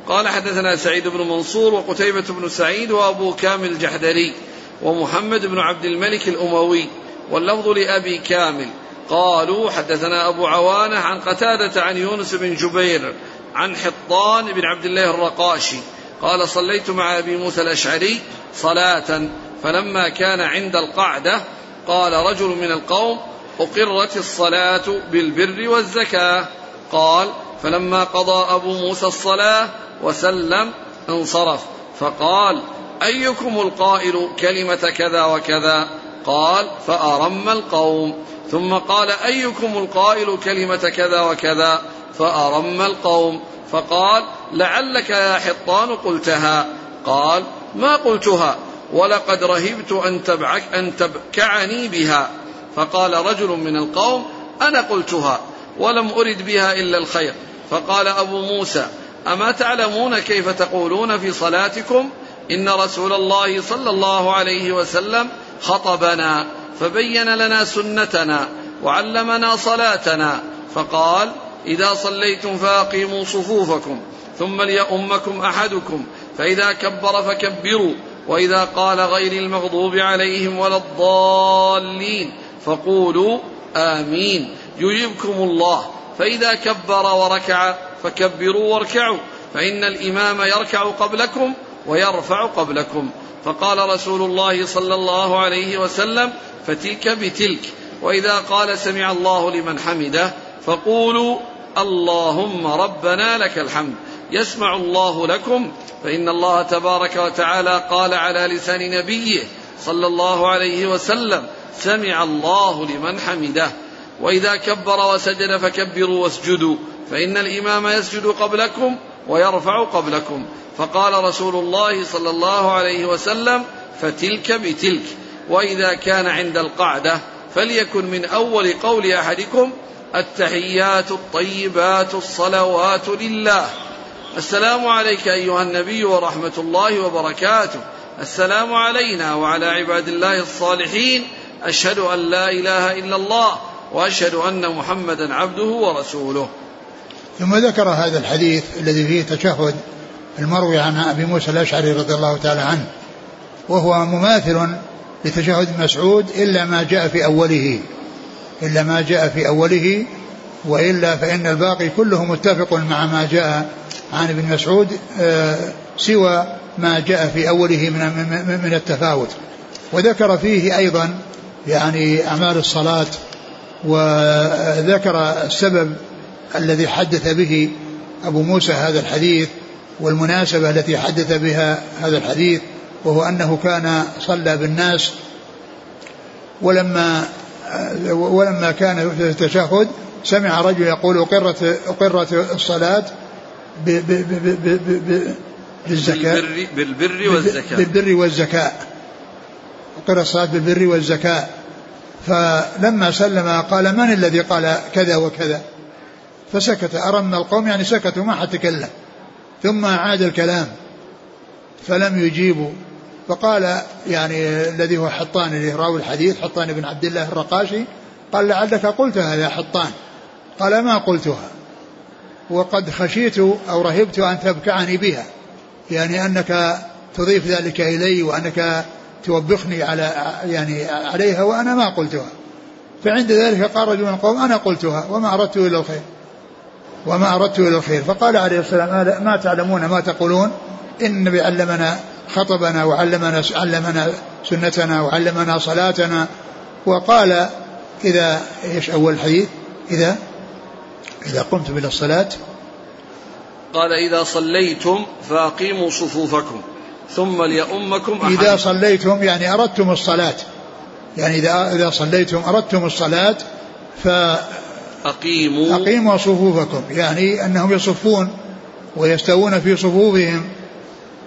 قال حدثنا سعيد بن منصور وقتيبة بن سعيد وأبو كامل الجحدري ومحمد بن عبد الملك الأموي واللفظ لأبي كامل. قالوا حدثنا أبو عوانة عن قتادة عن يونس بن جبير عن حطان بن عبد الله الرقاشي قال صليت مع أبي موسى الأشعري صلاة فلما كان عند القعدة قال رجل من القوم أقرت الصلاة بالبر والزكاة. قال فلما قضى أبو موسى الصلاة وسلم انصرف فقال أيكم القائل كلمة كذا وكذا؟ قال فأرم القوم. ثم قال أيكم القائل كلمة كذا وكذا؟ فأرم القوم. فقال لعلك يا حطان قلتها. قال ما قلتها. ولقد رهبت أن, تبعك أن تبكعني بها. فقال رجل من القوم أنا قلتها ولم أرد بها إلا الخير. فقال أبو موسى أما تعلمون كيف تقولون في صلاتكم؟ إن رسول الله صلى الله عليه وسلم خطبنا فبين لنا سنتنا وعلمنا صلاتنا. فقال إذا صليتم فأقيموا صفوفكم ثم ليؤمكم أحدكم فإذا كبر فكبروا وإذا قال غير المغضوب عليهم ولا الضالين فقولوا آمين. يجيبكم الله فإذا كبر وركع فكبروا واركعوا فإن الإمام يركع قبلكم ويرفع قبلكم. فقال رسول الله صلى الله عليه وسلم فتلك بتلك. وإذا قال سمع الله لمن حمده فقولوا اللهم ربنا لك الحمد. يسمع الله لكم. فإن الله تبارك وتعالى قال على لسان نبيه صلى الله عليه وسلم سمع الله لمن حمده. وإذا كبر وسجد فكبروا واسجدوا. فإن الإمام يسجد قبلكم ويرفع قبلكم. فقال رسول الله صلى الله عليه وسلم فتلك بتلك. وإذا كان عند القعدة فليكن من أول قول أحدكم التحيات الطيبات الصلوات لله. السلام عليك أيها النبي ورحمة الله وبركاته. السلام علينا وعلى عباد الله الصالحين. أشهد أن لا إله إلا الله وأشهد أن محمدا عبده ورسوله. ثم ذكر هذا الحديث الذي فيه تشهد المروي عن أبي موسى الأشعري رضي الله تعالى عنه وهو مماثل لتشهد مسعود إلا ما جاء في أوله. إلا ما جاء في أوله وإلا فإن الباقي كله متفق مع ما جاء عن ابن مسعود آه، سوى ما جاء في أوله من من التفاوت. وذكر فيه أيضا يعني أعمال الصلاة وذكر السبب الذي حدث به أبو موسى هذا الحديث والمناسبة التي حدث بها هذا الحديث وهو أنه كان صلى بالناس ولما ولما كان في التشهد سمع رجل يقول أقرت أقرت الصلاة بالزكاة. بالبر والزكاة. بالبر والزكاة. أقر الصلاة بالبر والزكاة. فلما سلم قال من الذي قال كذا وكذا؟ فسكت. أرم القوم يعني سكتوا ما حد تكلم. ثم عاد الكلام. فلم يجيبوا. فقال يعني الذي هو حطان اللي راوي الحديث حطان بن عبد الله الرقاشي قال لعلك قلتها يا حطان. قال ما قلتها؟ وقد خشيت أو رهبت أن تبكعني بها. يعني أنك تضيف ذلك إلي وأنك توبخني على يعني عليها وأنا ما قلتها. فعند ذلك قال رجل من القوم أنا قلتها وما أردت إلى الخير. وما أردت إلى الخير. فقال عليه السلام ما تعلمون ما تقولون؟ إن النبي علمنا خطبنا وعلمنا علمنا سنتنا وعلمنا صلاتنا. وقال إذا إيش أول الحديث إذا إذا قمتم إلى الصلاة. قال إذا صليتم فأقيموا صفوفكم ثم ليؤمكم أحد. إذا صليتم يعني أردتم الصلاة. يعني إذا إذا صليتم أردتم الصلاة ف أقيموا. أقيموا صفوفكم. يعني أنهم يصفون ويستوون في صفوفهم.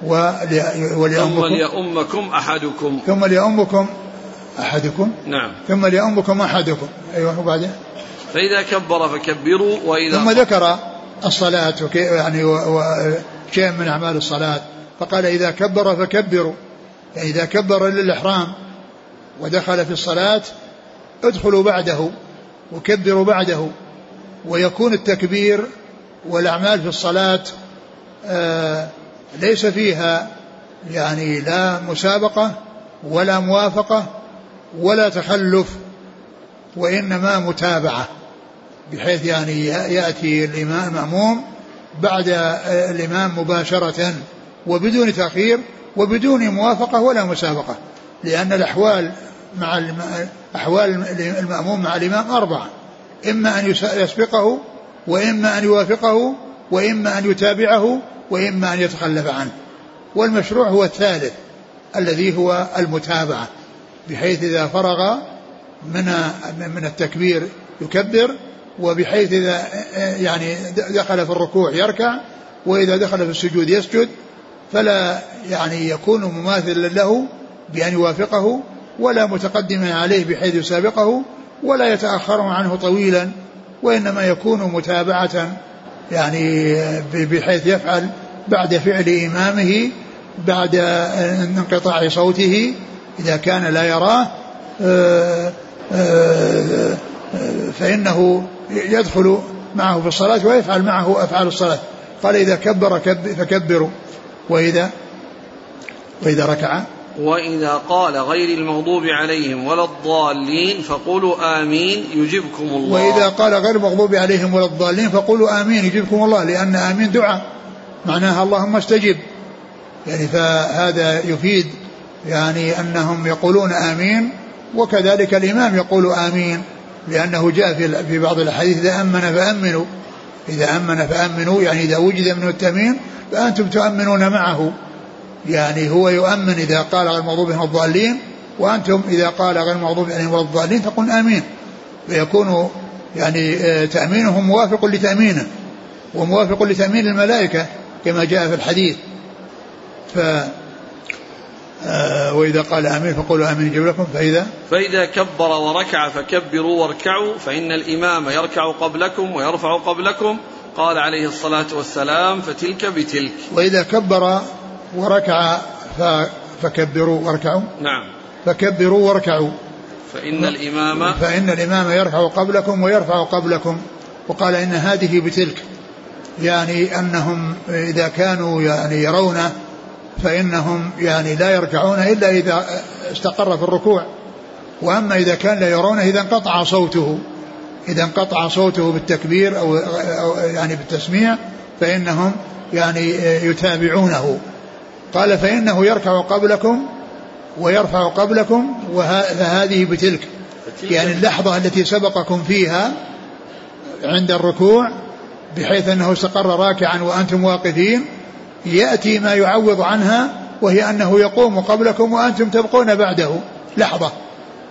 وليؤمكم ثم ليؤمكم أحدكم. ثم ليؤمكم أحدكم. نعم. ثم ليؤمكم أحدكم. أيوه وبعدين؟ فإذا كبر فكبروا وإذا ثم ذكر الصلاة يعني شيء من أعمال الصلاة. فقال إذا كبر فكبروا. يعني إذا كبر للإحرام ودخل في الصلاة ادخلوا بعده وكبروا بعده. ويكون التكبير والأعمال في الصلاة آه ليس فيها يعني لا مسابقة ولا موافقة ولا تخلف وإنما متابعة بحيث يعني يأتي الإمام مأموم بعد الإمام مباشرة وبدون تأخير وبدون موافقة ولا مسابقة لأن الأحوال مع أحوال المأموم مع الإمام أربعة إما أن يسبقه وإما أن يوافقه وإما أن يتابعه وإما أن يتخلف عنه. والمشروع هو الثالث الذي هو المتابعة بحيث إذا فرغ من من التكبير يكبر وبحيث إذا يعني دخل في الركوع يركع وإذا دخل في السجود يسجد فلا يعني يكون مماثلا له بأن يوافقه ولا متقدما عليه بحيث يسابقه ولا يتأخر عنه طويلا وإنما يكون متابعة يعني بحيث يفعل بعد فعل إمامه بعد انقطاع صوته إذا كان لا يراه آه، آه، فإنه يدخل معه في الصلاة ويفعل معه أفعال الصلاة. قال إذا كبر فكبروا. وإذا وإذا ركع. وإذا قال غير المغضوب عليهم ولا الضالين فقولوا آمين يجبكم الله. وإذا قال غير المغضوب عليهم ولا الضالين فقولوا آمين يجبكم الله لأن آمين دعاء. معناها اللهم استجب. يعني فهذا يفيد يعني أنهم يقولون آمين وكذلك الإمام يقول آمين لأنه جاء في بعض الأحاديث إذا أمن فأمنوا. إذا أمن فأمنوا يعني إذا وجد منه التأمين فأنتم تؤمنون معه. يعني هو يؤمن إذا قال غير المغضوب عليهم الضالين وأنتم إذا قال غير المغضوب عليهم الضالين تقول آمين. فيكون يعني آه، تأمينهم موافق لتأمينه وموافق لتأمين الملائكة كما جاء في الحديث. ف آه، وإذا قال آمين فقولوا آمين يجب لكم فإذا؟ فإذا كبر وركع فكبروا واركعوا فإن الإمام يركع قبلكم ويرفع قبلكم قال عليه الصلاة والسلام فتلك بتلك. وإذا كبر وركع فكبروا واركعوا. نعم. فكبروا واركعوا. فإن الإمام فإن الإمام يركع قبلكم ويرفع قبلكم. وقال إن هذه بتلك. يعني أنهم إذا كانوا يعني يرونه فإنهم يعني لا يركعون إلا إذا استقر في الركوع. وأما إذا كان لا يرونه إذا انقطع صوته. إذا انقطع صوته بالتكبير أو, أو يعني بالتسميع فإنهم يعني يتابعونه. قال فإنه يركع قبلكم ويرفع قبلكم وهذه بتلك. يعني اللحظة التي سبقكم فيها عند الركوع بحيث أنه استقر راكعا وأنتم واقفين يأتي ما يعوض عنها وهي أنه يقوم قبلكم وأنتم تبقون بعده. لحظة.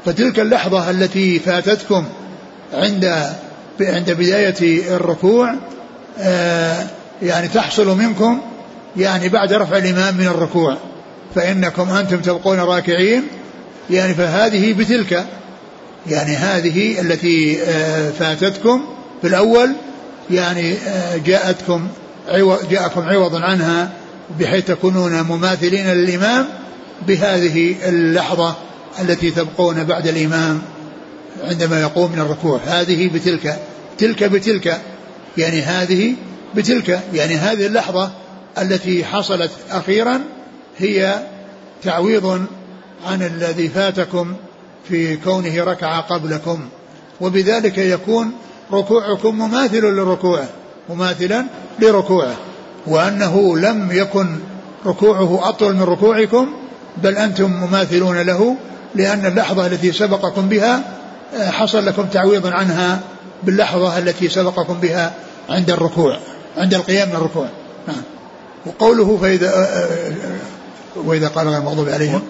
فتلك اللحظة التي فاتتكم عند عند بداية الركوع آه، يعني تحصل منكم يعني بعد رفع الإمام من الركوع فإنكم أنتم تبقون راكعين يعني فهذه بتلك يعني هذه التي آه، فاتتكم في الأول يعني آه، جاءتكم جاءكم عوض عنها بحيث تكونون مماثلين للإمام بهذه اللحظة التي تبقون بعد الإمام عندما يقوم من الركوع. هذه بتلك تلك بتلك يعني هذه بتلك يعني هذه اللحظة التي حصلت أخيرا هي تعويض عن الذي فاتكم في كونه ركع قبلكم. وبذلك يكون ركوعكم مماثل لركوعه مماثلا لركوعه. وأنه لم يكن ركوعه أطول من ركوعكم بل أنتم مماثلون له لأن اللحظة التي سبقكم بها آه، حصل لكم تعويض عنها باللحظة التي سبقكم بها عند الركوع عند القيام من الركوع. نعم. وقوله فإذا آه، آه، وإذا قال غير المغضوب عليهم.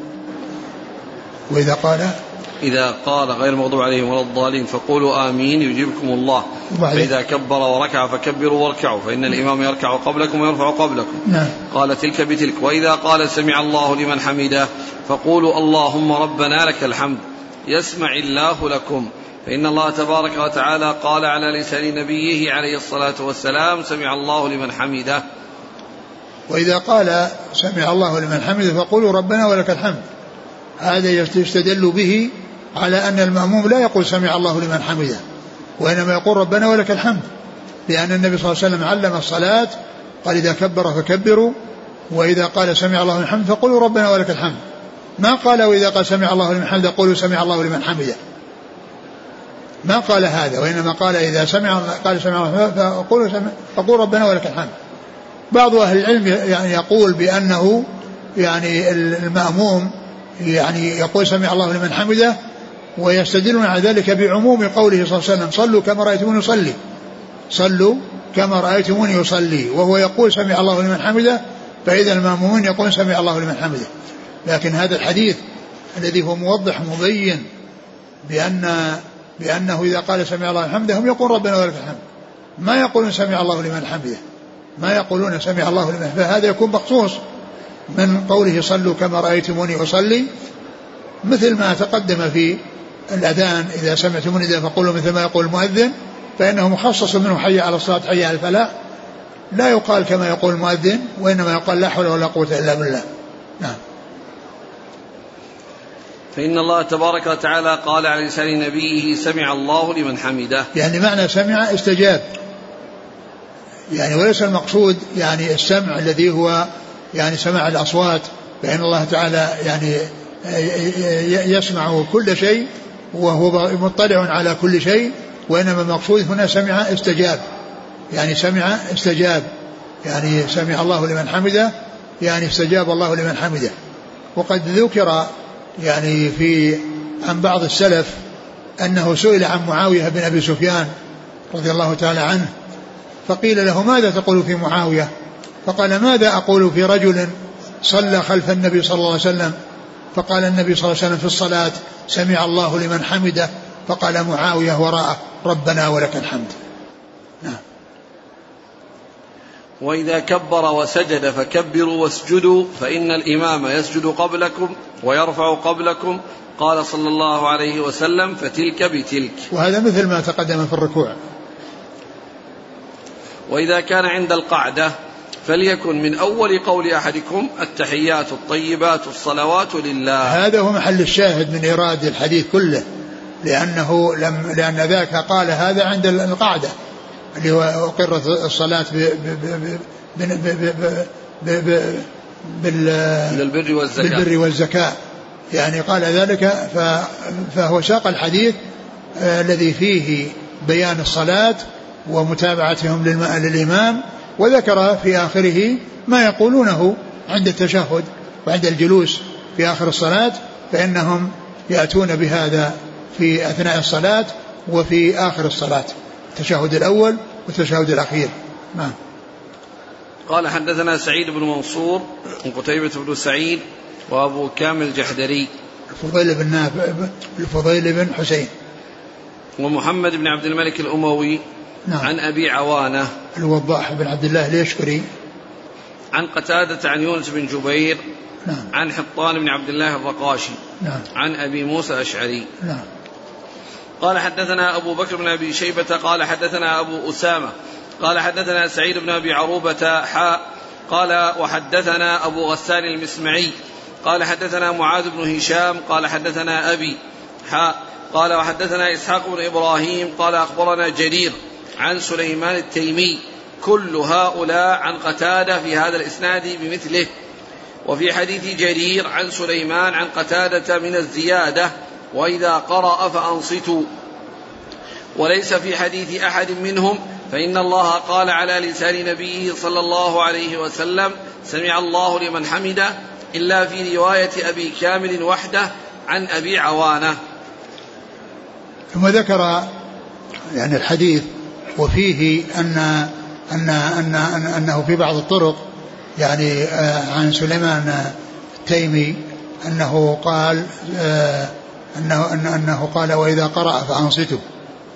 وإذا قال إذا قال غير المغضوب عليهم ولا الضالين فقولوا آمين يجيبكم الله. فإذا كبر وركع فكبروا واركعوا فإن الإمام يركع قبلكم ويرفع قبلكم. نعم. قال تلك بتلك. وإذا قال سمع الله لمن حمده فقولوا اللهم ربنا لك الحمد يسمع الله لكم. فإن الله تبارك وتعالى قال على لسان نبيه عليه الصلاة والسلام سمع الله لمن حمده. وإذا قال سمع الله لمن حمده فقولوا ربنا ولك الحمد. هذا يستدل به على أن المأموم لا يقول سمع الله لمن حمده وإنما يقول ربنا ولك الحمد لأن النبي صلى الله عليه وسلم علم الصلاة قال إذا كبر فكبروا وإذا قال سمع الله لمن حمده فقولوا ربنا ولك الحمد. ما قال وإذا قال سمع الله لمن حمده قولوا سمع الله لمن حمده. ما قال هذا وإنما قال إذا سمع قال سمع الله فقولوا سمع فقول ربنا ولك الحمد. بعض أهل العلم يعني يقول بأنه يعني المأموم يعني يقول سمع الله لمن حمده ويستدلون على ذلك بعموم قوله صلى الله عليه وسلم صلوا كما رأيتموني يصلي صلوا كما رأيتموني يصلي وهو يقول سمع الله لمن حمده فإذا المأمومون يقول سمع الله لمن حمده. لكن هذا الحديث الذي هو موضح مبين بأن بأنه إذا قال سمع الله لمن حمده هم يقول ربنا ولك الحمد. ما يقولون سمع الله لمن حمده. ما يقولون سمع الله لمن فهذا يكون مخصوص من قوله صلوا كما رأيتموني أصلي. مثل ما تقدم في الأذان إذا سمعتم النداء فقولوا مثل ما يقول المؤذن فإنه مخصص منه حي على الصلاة حي على الفلاح. لا يقال كما يقول المؤذن وإنما يقال لا حول ولا قوة إلا بالله. نعم. فإن الله تبارك وتعالى قال على لسان نبيه سمع الله لمن حمده. يعني معنى سمع استجاب. يعني وليس المقصود يعني السمع الذي هو يعني سماع الأصوات فإن الله تعالى يعني يسمع كل شيء وهو مطلع على كل شيء وإنما المقصود هنا سمع استجاب. يعني سمع استجاب. يعني سمع الله لمن حمده يعني استجاب الله لمن حمده. وقد ذكر يعني في عن بعض السلف أنه سئل عن معاوية بن أبي سفيان رضي الله تعالى عنه فقيل له ماذا تقول في معاوية؟ فقال ماذا أقول في رجل صلى خلف النبي صلى الله عليه وسلم؟ فقال النبي صلى الله عليه وسلم في الصلاة سمع الله لمن حمده. فقال معاوية وراءه ربنا ولك الحمد. نعم. وإذا كبر وسجد فكبروا واسجدوا فإن الإمام يسجد قبلكم ويرفع قبلكم قال صلى الله عليه وسلم فتلك بتلك. وهذا مثل ما تقدم في الركوع. وإذا كان عند القعدة فليكن من أول قول أحدكم التحيات الطيبات الصلوات لله. هذا هو محل الشاهد من إيراد الحديث كله لأنه لم لأن ذاك قال هذا عند القعدة اللي هو أقرت الصلاة ب بالبر والزكاة. بالبر والزكاة. يعني قال ذلك فهو ساق الحديث آه، الذي فيه بيان الصلاة ومتابعتهم للإمام وذكر في آخره ما يقولونه عند التشهد وعند الجلوس في آخر الصلاة فإنهم يأتون بهذا في أثناء الصلاة وفي آخر الصلاة التشهد الأول والتشهد الأخير. نعم. قال حدثنا سعيد بن منصور وقتيبة بن سعيد وأبو كامل الجحدري. الفضيل بن نافع الفضيل بن حسين. ومحمد بن عبد الملك الأموي نعم. عن أبي عوانة الوضاح بن عبد الله اليشكري عن قتادة عن يونس بن جبير نعم. عن حطان بن عبد الله الرقاشي نعم. عن أبي موسى الأشعري نعم. قال حدثنا أبو بكر بن أبي شيبة قال حدثنا أبو أسامة قال حدثنا سعيد بن أبي عروبة حاء قال وحدثنا أبو غسان المسمعي قال حدثنا معاذ بن هشام قال حدثنا أبي حاء قال وحدثنا إسحاق بن إبراهيم قال أخبرنا جرير عن سليمان التيمي. كل هؤلاء عن قتادة في هذا الإسناد بمثله. وفي حديث جرير عن سليمان عن قتادة من الزيادة وإذا قرأ فأنصتوا. وليس في حديث أحد منهم فإن الله قال على لسان نبيه صلى الله عليه وسلم سمع الله لمن حمده إلا في رواية أبي كامل وحده عن أبي عوانة. ثم ذكر يعني الحديث وفيه أن أن أن, أن أنه في بعض الطرق يعني آه، عن سليمان التيمي أنه قال آه، أنه أنه قال وإذا قرأ فأنصتوا.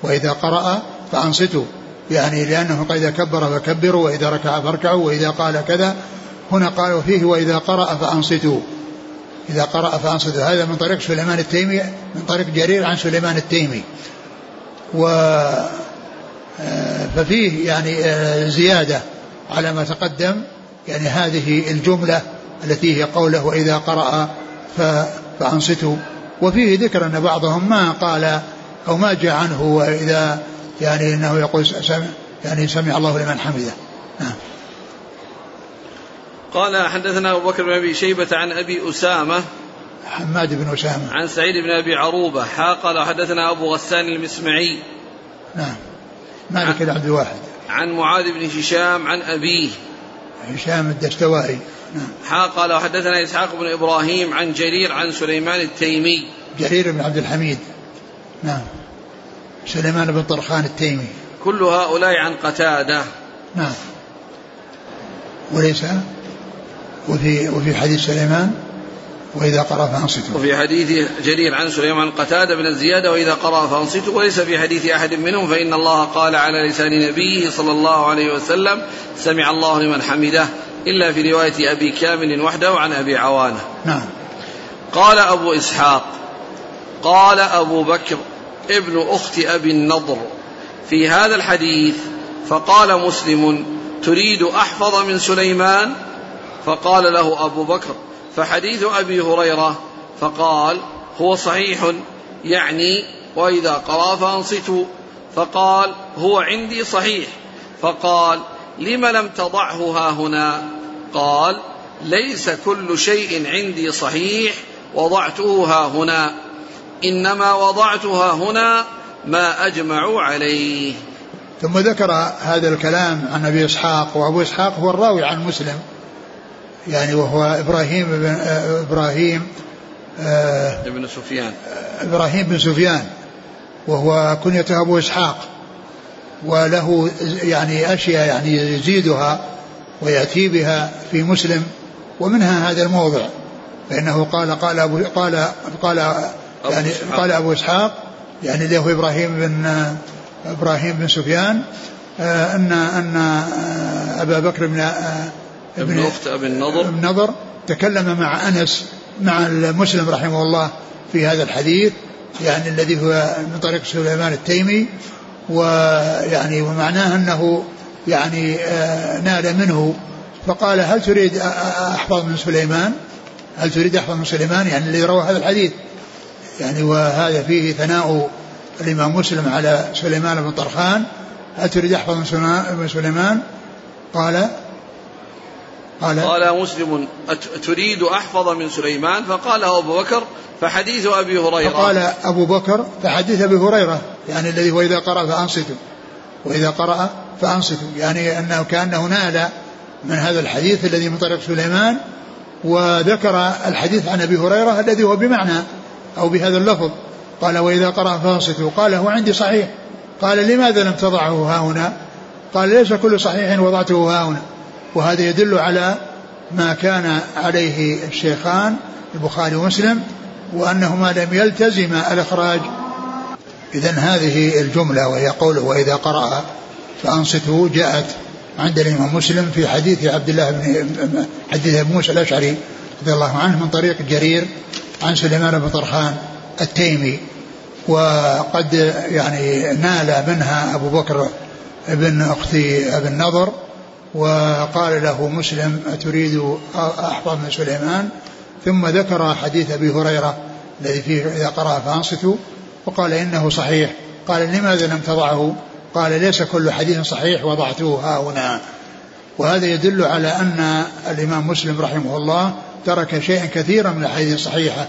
وإذا قرأ فأنصتوا. يعني لأنه إذا كبر فكبروا وإذا ركع فاركعوا وإذا قال كذا. هنا قال فيه وإذا قرأ فأنصتوا. إذا قرأ فأنصتوا. هذا من طريق سليمان التيمي من طريق جرير عن سليمان التيمي. و ففيه يعني آه، زيادة على ما تقدم. يعني هذه الجملة التي هي قوله وإذا قرأ فأنصتوا. وفيه ذكر أن بعضهم ما قال أو ما جاء عنه وإذا يعني أنه يقول سمع يعني سمع الله لمن حمده. نعم. قال حدثنا أبو بكر بن أبي شيبة عن أبي أسامة حماد بن أسامة. عن سعيد بن أبي عروبة قال حدثنا أبو غسان المسمعي. نعم. مالك بن عبد الواحد عن معاذ بن هشام عن أبيه. هشام الدستوائي. نعم. حا قال وحدثنا إسحاق بن إبراهيم عن جرير عن سليمان التيمي. جرير بن عبد الحميد. نعم. سليمان بن طرخان التيمي. كل هؤلاء عن قتادة. نعم. وليس؟ وفي وفي حديث سليمان؟ وإذا قرأ فأنصتوا. وفي حديث جرير عن سليمان قتادة بن الزيادة وإذا قرأ فأنصتوا. وليس في حديث أحد منهم فإن الله قال على لسان نبيه صلى الله عليه وسلم سمع الله لمن حمده إلا في رواية أبي كامل وحده عن أبي عوانة. نعم. قال أبو إسحاق قال أبو بكر ابن أخت أبي النضر. في هذا الحديث فقال مسلم تريد أحفظ من سليمان؟ فقال له أبو بكر فحديث أبي هريرة فقال هو صحيح يعني وإذا قرأ فأنصتوا فقال هو عندي صحيح فقال لم لم تضعه ها هنا قال ليس كل شيء عندي صحيح وضعته ها هنا إنما وضعتها هنا ما أجمعوا عليه ثم ذكر هذا الكلام عن أبي إسحاق وأبو إسحاق هو الراوي عن مسلم يعني وهو إبراهيم بن آه، إبراهيم آه، ابن سفيان. إبراهيم بن سفيان وهو كنيته أبو إسحاق وله يعني أشياء يعني يزيدها ويأتي بها في مسلم ومنها هذا الموضع فإنه قال قال أبو قال قال يعني قال أبو إسحاق يعني اللي هو إبراهيم بن إبراهيم بن سفيان آه، أن أن أبا بكر بن ابن أخت أبي النضر. ابن نضر تكلم مع أنس مع المسلم رحمه الله في هذا الحديث يعني الذي هو من طريق سليمان التيمي ويعني ومعناه أنه يعني آه، نال منه. فقال هل تريد أحفظ من سليمان؟ هل تريد أحفظ من سليمان؟ يعني الذي روى هذا الحديث. يعني وهذا فيه ثناء الإمام مسلم على سليمان بن طرخان. هل تريد أحفظ من سليمان؟ قال قال قال مسلم تريد أحفظ من سليمان؟ فقال أبو بكر فحديث أبي هريرة. فقال أبو بكر فحديث أبي هريرة يعني الذي هو إذا قرأ فأنصتوا. وإذا قرأ فأنصتوا. يعني أنه كأنه نال من هذا الحديث الذي من طريق سليمان وذكر الحديث عن أبي هريرة الذي هو بمعنى أو بهذا اللفظ. قال وإذا قرأ فأنصتوا. قال هو عندي صحيح. قال لماذا لم تضعه ها هنا؟ قال ليس كل صحيح وضعته ها هنا. وهذا يدل على ما كان عليه الشيخان البخاري ومسلم وأنهما لم يلتزما الإخراج. إذا هذه الجملة وهي قوله وإذا قرأ فأنصتوا جاءت عند الإمام مسلم في حديث عبد الله بن حديث أبي موسى الأشعري رضي الله عنه من طريق جرير عن سليمان بن طرخان التيمي. وقد يعني نال منها أبو بكر ابن أختي ابن النضر وقال له مسلم أتريد أحفظ من سليمان؟ ثم ذكر حديث أبي هريرة الذي فيه إذا قرأ فأنصتوا وقال إنه صحيح. قال لماذا لم تضعه؟ قال ليس كل حديث صحيح وضعته ها هنا. وهذا يدل على أن الإمام مسلم رحمه الله ترك شيئا كثيرا من الحديث الصحيحة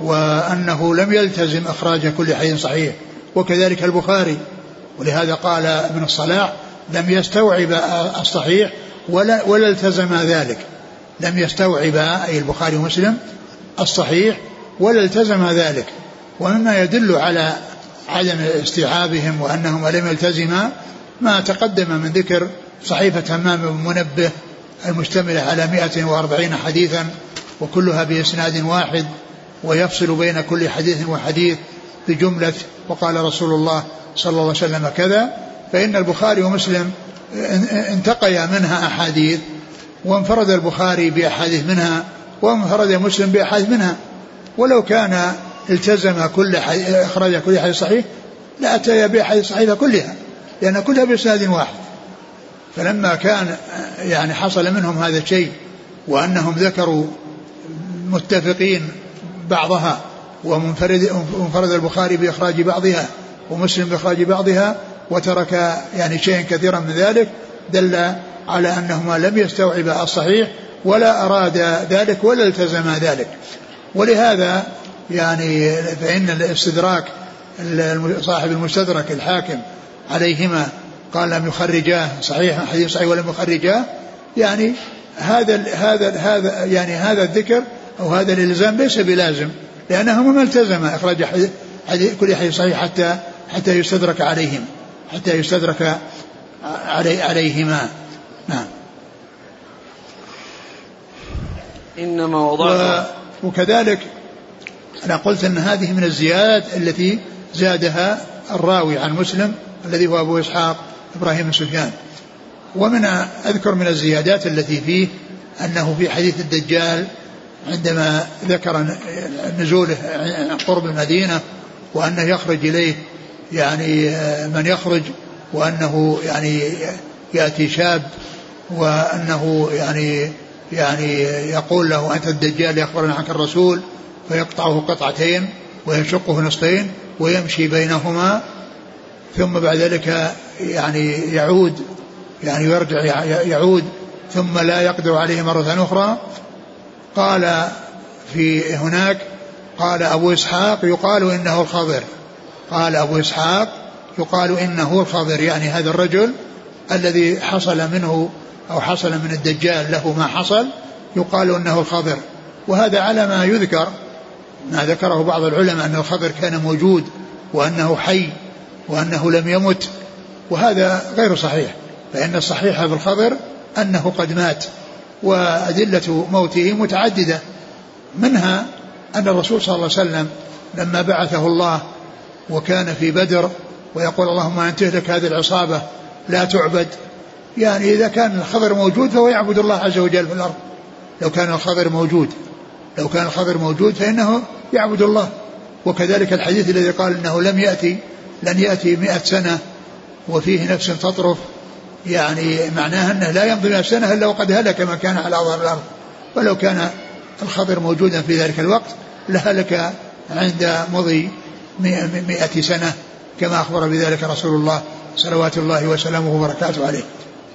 وأنه لم يلتزم إخراج كل حديث صحيح وكذلك البخاري. ولهذا قال ابن الصلاح لم يستوعب الصحيح ولا ولا التزم ذلك. لم يستوعب أي البخاري ومسلم الصحيح ولا التزم ذلك. ومما يدل على عدم استيعابهم وأنهما لم يلتزما ما تقدم من ذكر صحيفة همام بن منبه المشتملة على 140 حديثا وكلها بإسناد واحد ويفصل بين كل حديث وحديث بجملة وقال رسول الله صلى الله عليه وسلم كذا. فإن البخاري ومسلم انتقيا منها أحاديث وانفرد البخاري بأحاديث منها وانفرد مسلم بأحاديث منها. ولو كان التزم كل إخراج كل حديث صحيح لأتي بأحاديث صحيحة كلها لأن كلها بإسناد واحد. فلما كان يعني حصل منهم هذا الشيء وأنهم ذكروا متفقين بعضها ومنفرد منفرد البخاري بإخراج بعضها ومسلم بإخراج بعضها وترك يعني شيئا كثيرا من ذلك دل على أنهما لم يستوعبا الصحيح ولا أراد ذلك ولا التزم ذلك. ولهذا يعني فإن الاستدراك صاحب المستدرك الحاكم عليهما قال لم يخرجاه صحيح حديث صحيح ولم يخرجاه يعني هذا هذا هذا يعني هذا الذكر أو هذا الإلزام ليس بلازم لأنه ما التزم إخراج حديث كل حديث صحيح حتى حتى يستدرك عليهم. حتى يستدرك علي عليهما. نعم. إنما وضعت وكذلك أنا قلت أن هذه من الزيادات التي زادها الراوي عن مسلم الذي هو أبو إسحاق إبراهيم سفيان. ومن أذكر من الزيادات التي فيه أنه في حديث الدجال عندما ذكر نزوله قرب المدينة وأنه يخرج إليه يعني من يخرج وأنه يعني يأتي شاب وأنه يعني يعني يقول له أنت الدجال يخبرنا عنك الرسول فيقطعه قطعتين ويشقه نصفين ويمشي بينهما ثم بعد ذلك يعني يعود يعني يرجع يعود ثم لا يقدر عليه مرة أخرى. قال في هناك قال أبو إسحاق يقال إنه الخضر. قال أبو إسحاق يقال إنه الخضر يعني هذا الرجل الذي حصل منه أو حصل من الدجال له ما حصل يقال إنه الخضر وهذا على ما يذكر ما ذكره بعض العلماء أن الخضر كان موجود وأنه حي وأنه لم يمت وهذا غير صحيح فإن الصحيح في الخضر أنه قد مات وأدلة موته متعددة منها أن الرسول صلى الله عليه وسلم لما بعثه الله وكان في بدر ويقول اللهم أن تهلك هذه العصابة لا تعبد. يعني إذا كان الخضر موجود فهو يعبد الله عز وجل في الأرض. لو كان الخضر موجود لو كان الخضر موجود فإنه يعبد الله. وكذلك الحديث الذي قال إنه لم يأتي لن يأتي مئة سنة وفيه نفس تطرف. يعني معناها أنه لا يمضي مئة سنة إلا وقد هلك من كان على ظهر الأرض. ولو كان الخضر موجودا في ذلك الوقت لهلك عند مضي مئة سنة كما أخبر بذلك رسول الله صلوات الله وسلامه وبركاته عليه.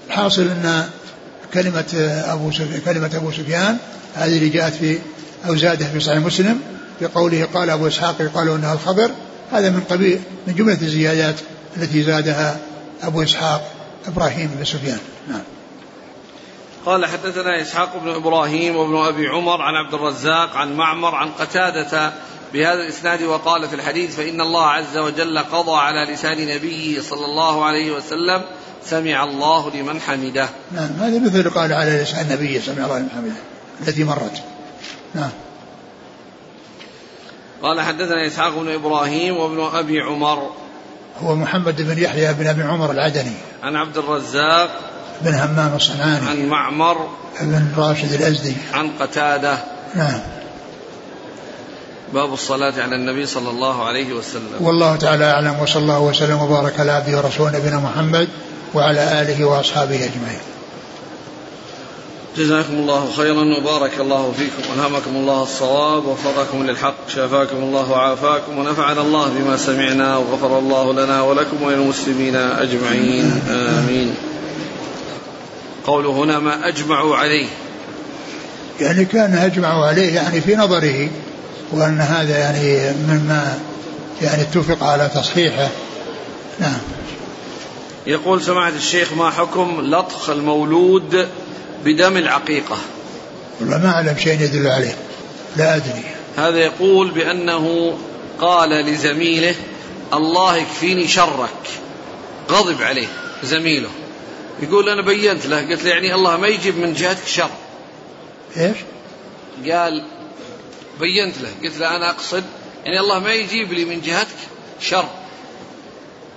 الحاصل أن كلمة أبو سفيان كلمة أبو سفيان هذه اللي جاءت في أو زادها في صحيح مسلم بقوله قال أبو إسحاق قالوا أنها الخبر هذا من قبيل من جملة الزيادات التي زادها أبو إسحاق إبراهيم بن سفيان. نعم. قال حدثنا إسحاق بن إبراهيم وابن أبي عمر عن عبد الرزاق عن معمر عن قتادة بهذا الإسناد وقال في الحديث فإن الله عز وجل قضى على لسان نبيه صلى الله عليه وسلم سمع الله لمن حمده. نعم هذا مثل قال على لسان النبي سمع الله لمن حمده التي مرت. نعم. قال حدثنا إسحاق بن إبراهيم وابن أبي عمر. هو محمد بن يحيى بن أبي عمر العدني. عن عبد الرزاق بن همام الصنعاني. عن معمر. بن راشد الأزدي. عن قتادة. نعم. باب الصلاة على النبي صلى الله عليه وسلم والله تعالى أعلم وصلى الله وسلم وبارك على عبده ورسوله نبينا محمد وعلى آله وأصحابه أجمعين جزاكم الله خيرا وبارك الله فيكم والهمكم الله الصواب ووفقكم للحق شافاكم الله وعافاكم ونفعنا الله بما سمعنا وغفر الله لنا ولكم وللمسلمين أجمعين آمين. قوله هنا ما اجمعوا عليه. يعني كان اجمعوا عليه يعني في نظره وأن هذا يعني مما يعني اتفق على تصحيحه. نعم. يقول سماحة الشيخ ما حكم لطخ المولود بدم العقيقة؟ والله ما أعلم شيء يدل عليه. لا أدري. هذا يقول بأنه قال لزميله الله يكفيني شرك. غضب عليه زميله. يقول أنا بينت له. قلت له يعني الله ما يجيب من جهتك شر. إيش؟ قال بينت له. قلت له أنا أقصد يعني الله ما يجيب لي من جهتك شر.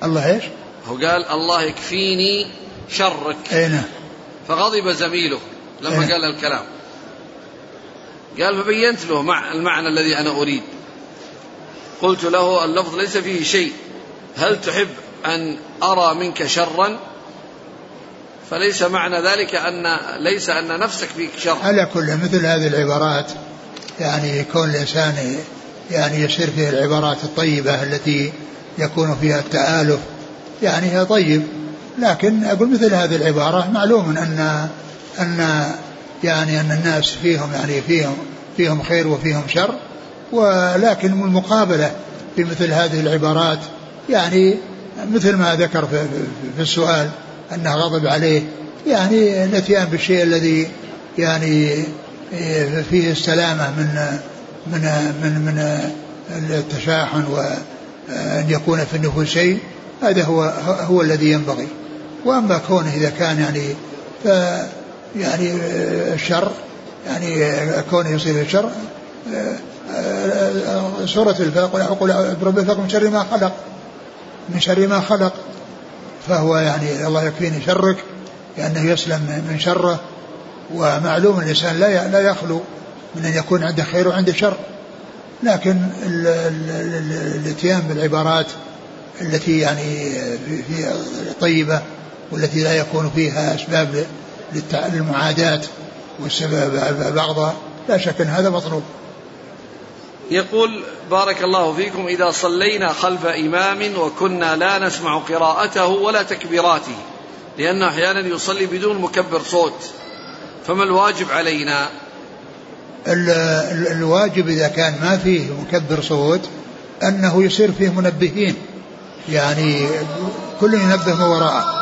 الله إيش؟ هو قال الله يكفيني شرك. أي نعم. فغضب زميله لما إيه. قال الكلام. قال فبينت له مع المعنى الذي أنا أريد. قلت له اللفظ ليس فيه شيء. هل تحب أن أرى منك شرا؟ فليس معنى ذلك أن ليس أن نفسك فيك شر. على كل مثل هذه العبارات. يعني يكون الإنسان يعني يسير فيه العبارات الطيبة التي يكون فيها التآلف يعني هي طيب. لكن أقول مثل هذه العبارة معلوم أن أن يعني أن الناس فيهم يعني فيهم فيهم خير وفيهم شر. ولكن المقابلة في مثل هذه العبارات يعني مثل ما ذكر في, في السؤال أنه غضب عليه يعني الاتيان بالشيء الذي يعني فيه السلامة من من من من التشاحن وأن يكون في النفوس شيء هذا هو هو الذي ينبغي. وأما كونه إذا كان يعني ف يعني الشر يعني كونه يصير الشر سورة الفلق يقول برب الفلق من شر ما خلق من شر ما خلق. فهو يعني الله يكفيني شرك لأنه يسلم من شره. ومعلوم الإنسان لا لا يخلو من أن يكون عنده خير وعنده شر. لكن الاتيان بالعبارات التي يعني في طيبة والتي لا يكون فيها أسباب للمعاداة والسبب بعضها لا شك أن هذا مطلوب. يقول بارك الله فيكم إذا صلينا خلف إمام وكنا لا نسمع قراءته ولا تكبيراته لأنه أحيانا يصلي بدون مكبر صوت. فما الواجب علينا؟ الواجب إذا كان ما فيه مكبر صوت أنه يصير فيه منبهين. يعني كل ينبه وراءه.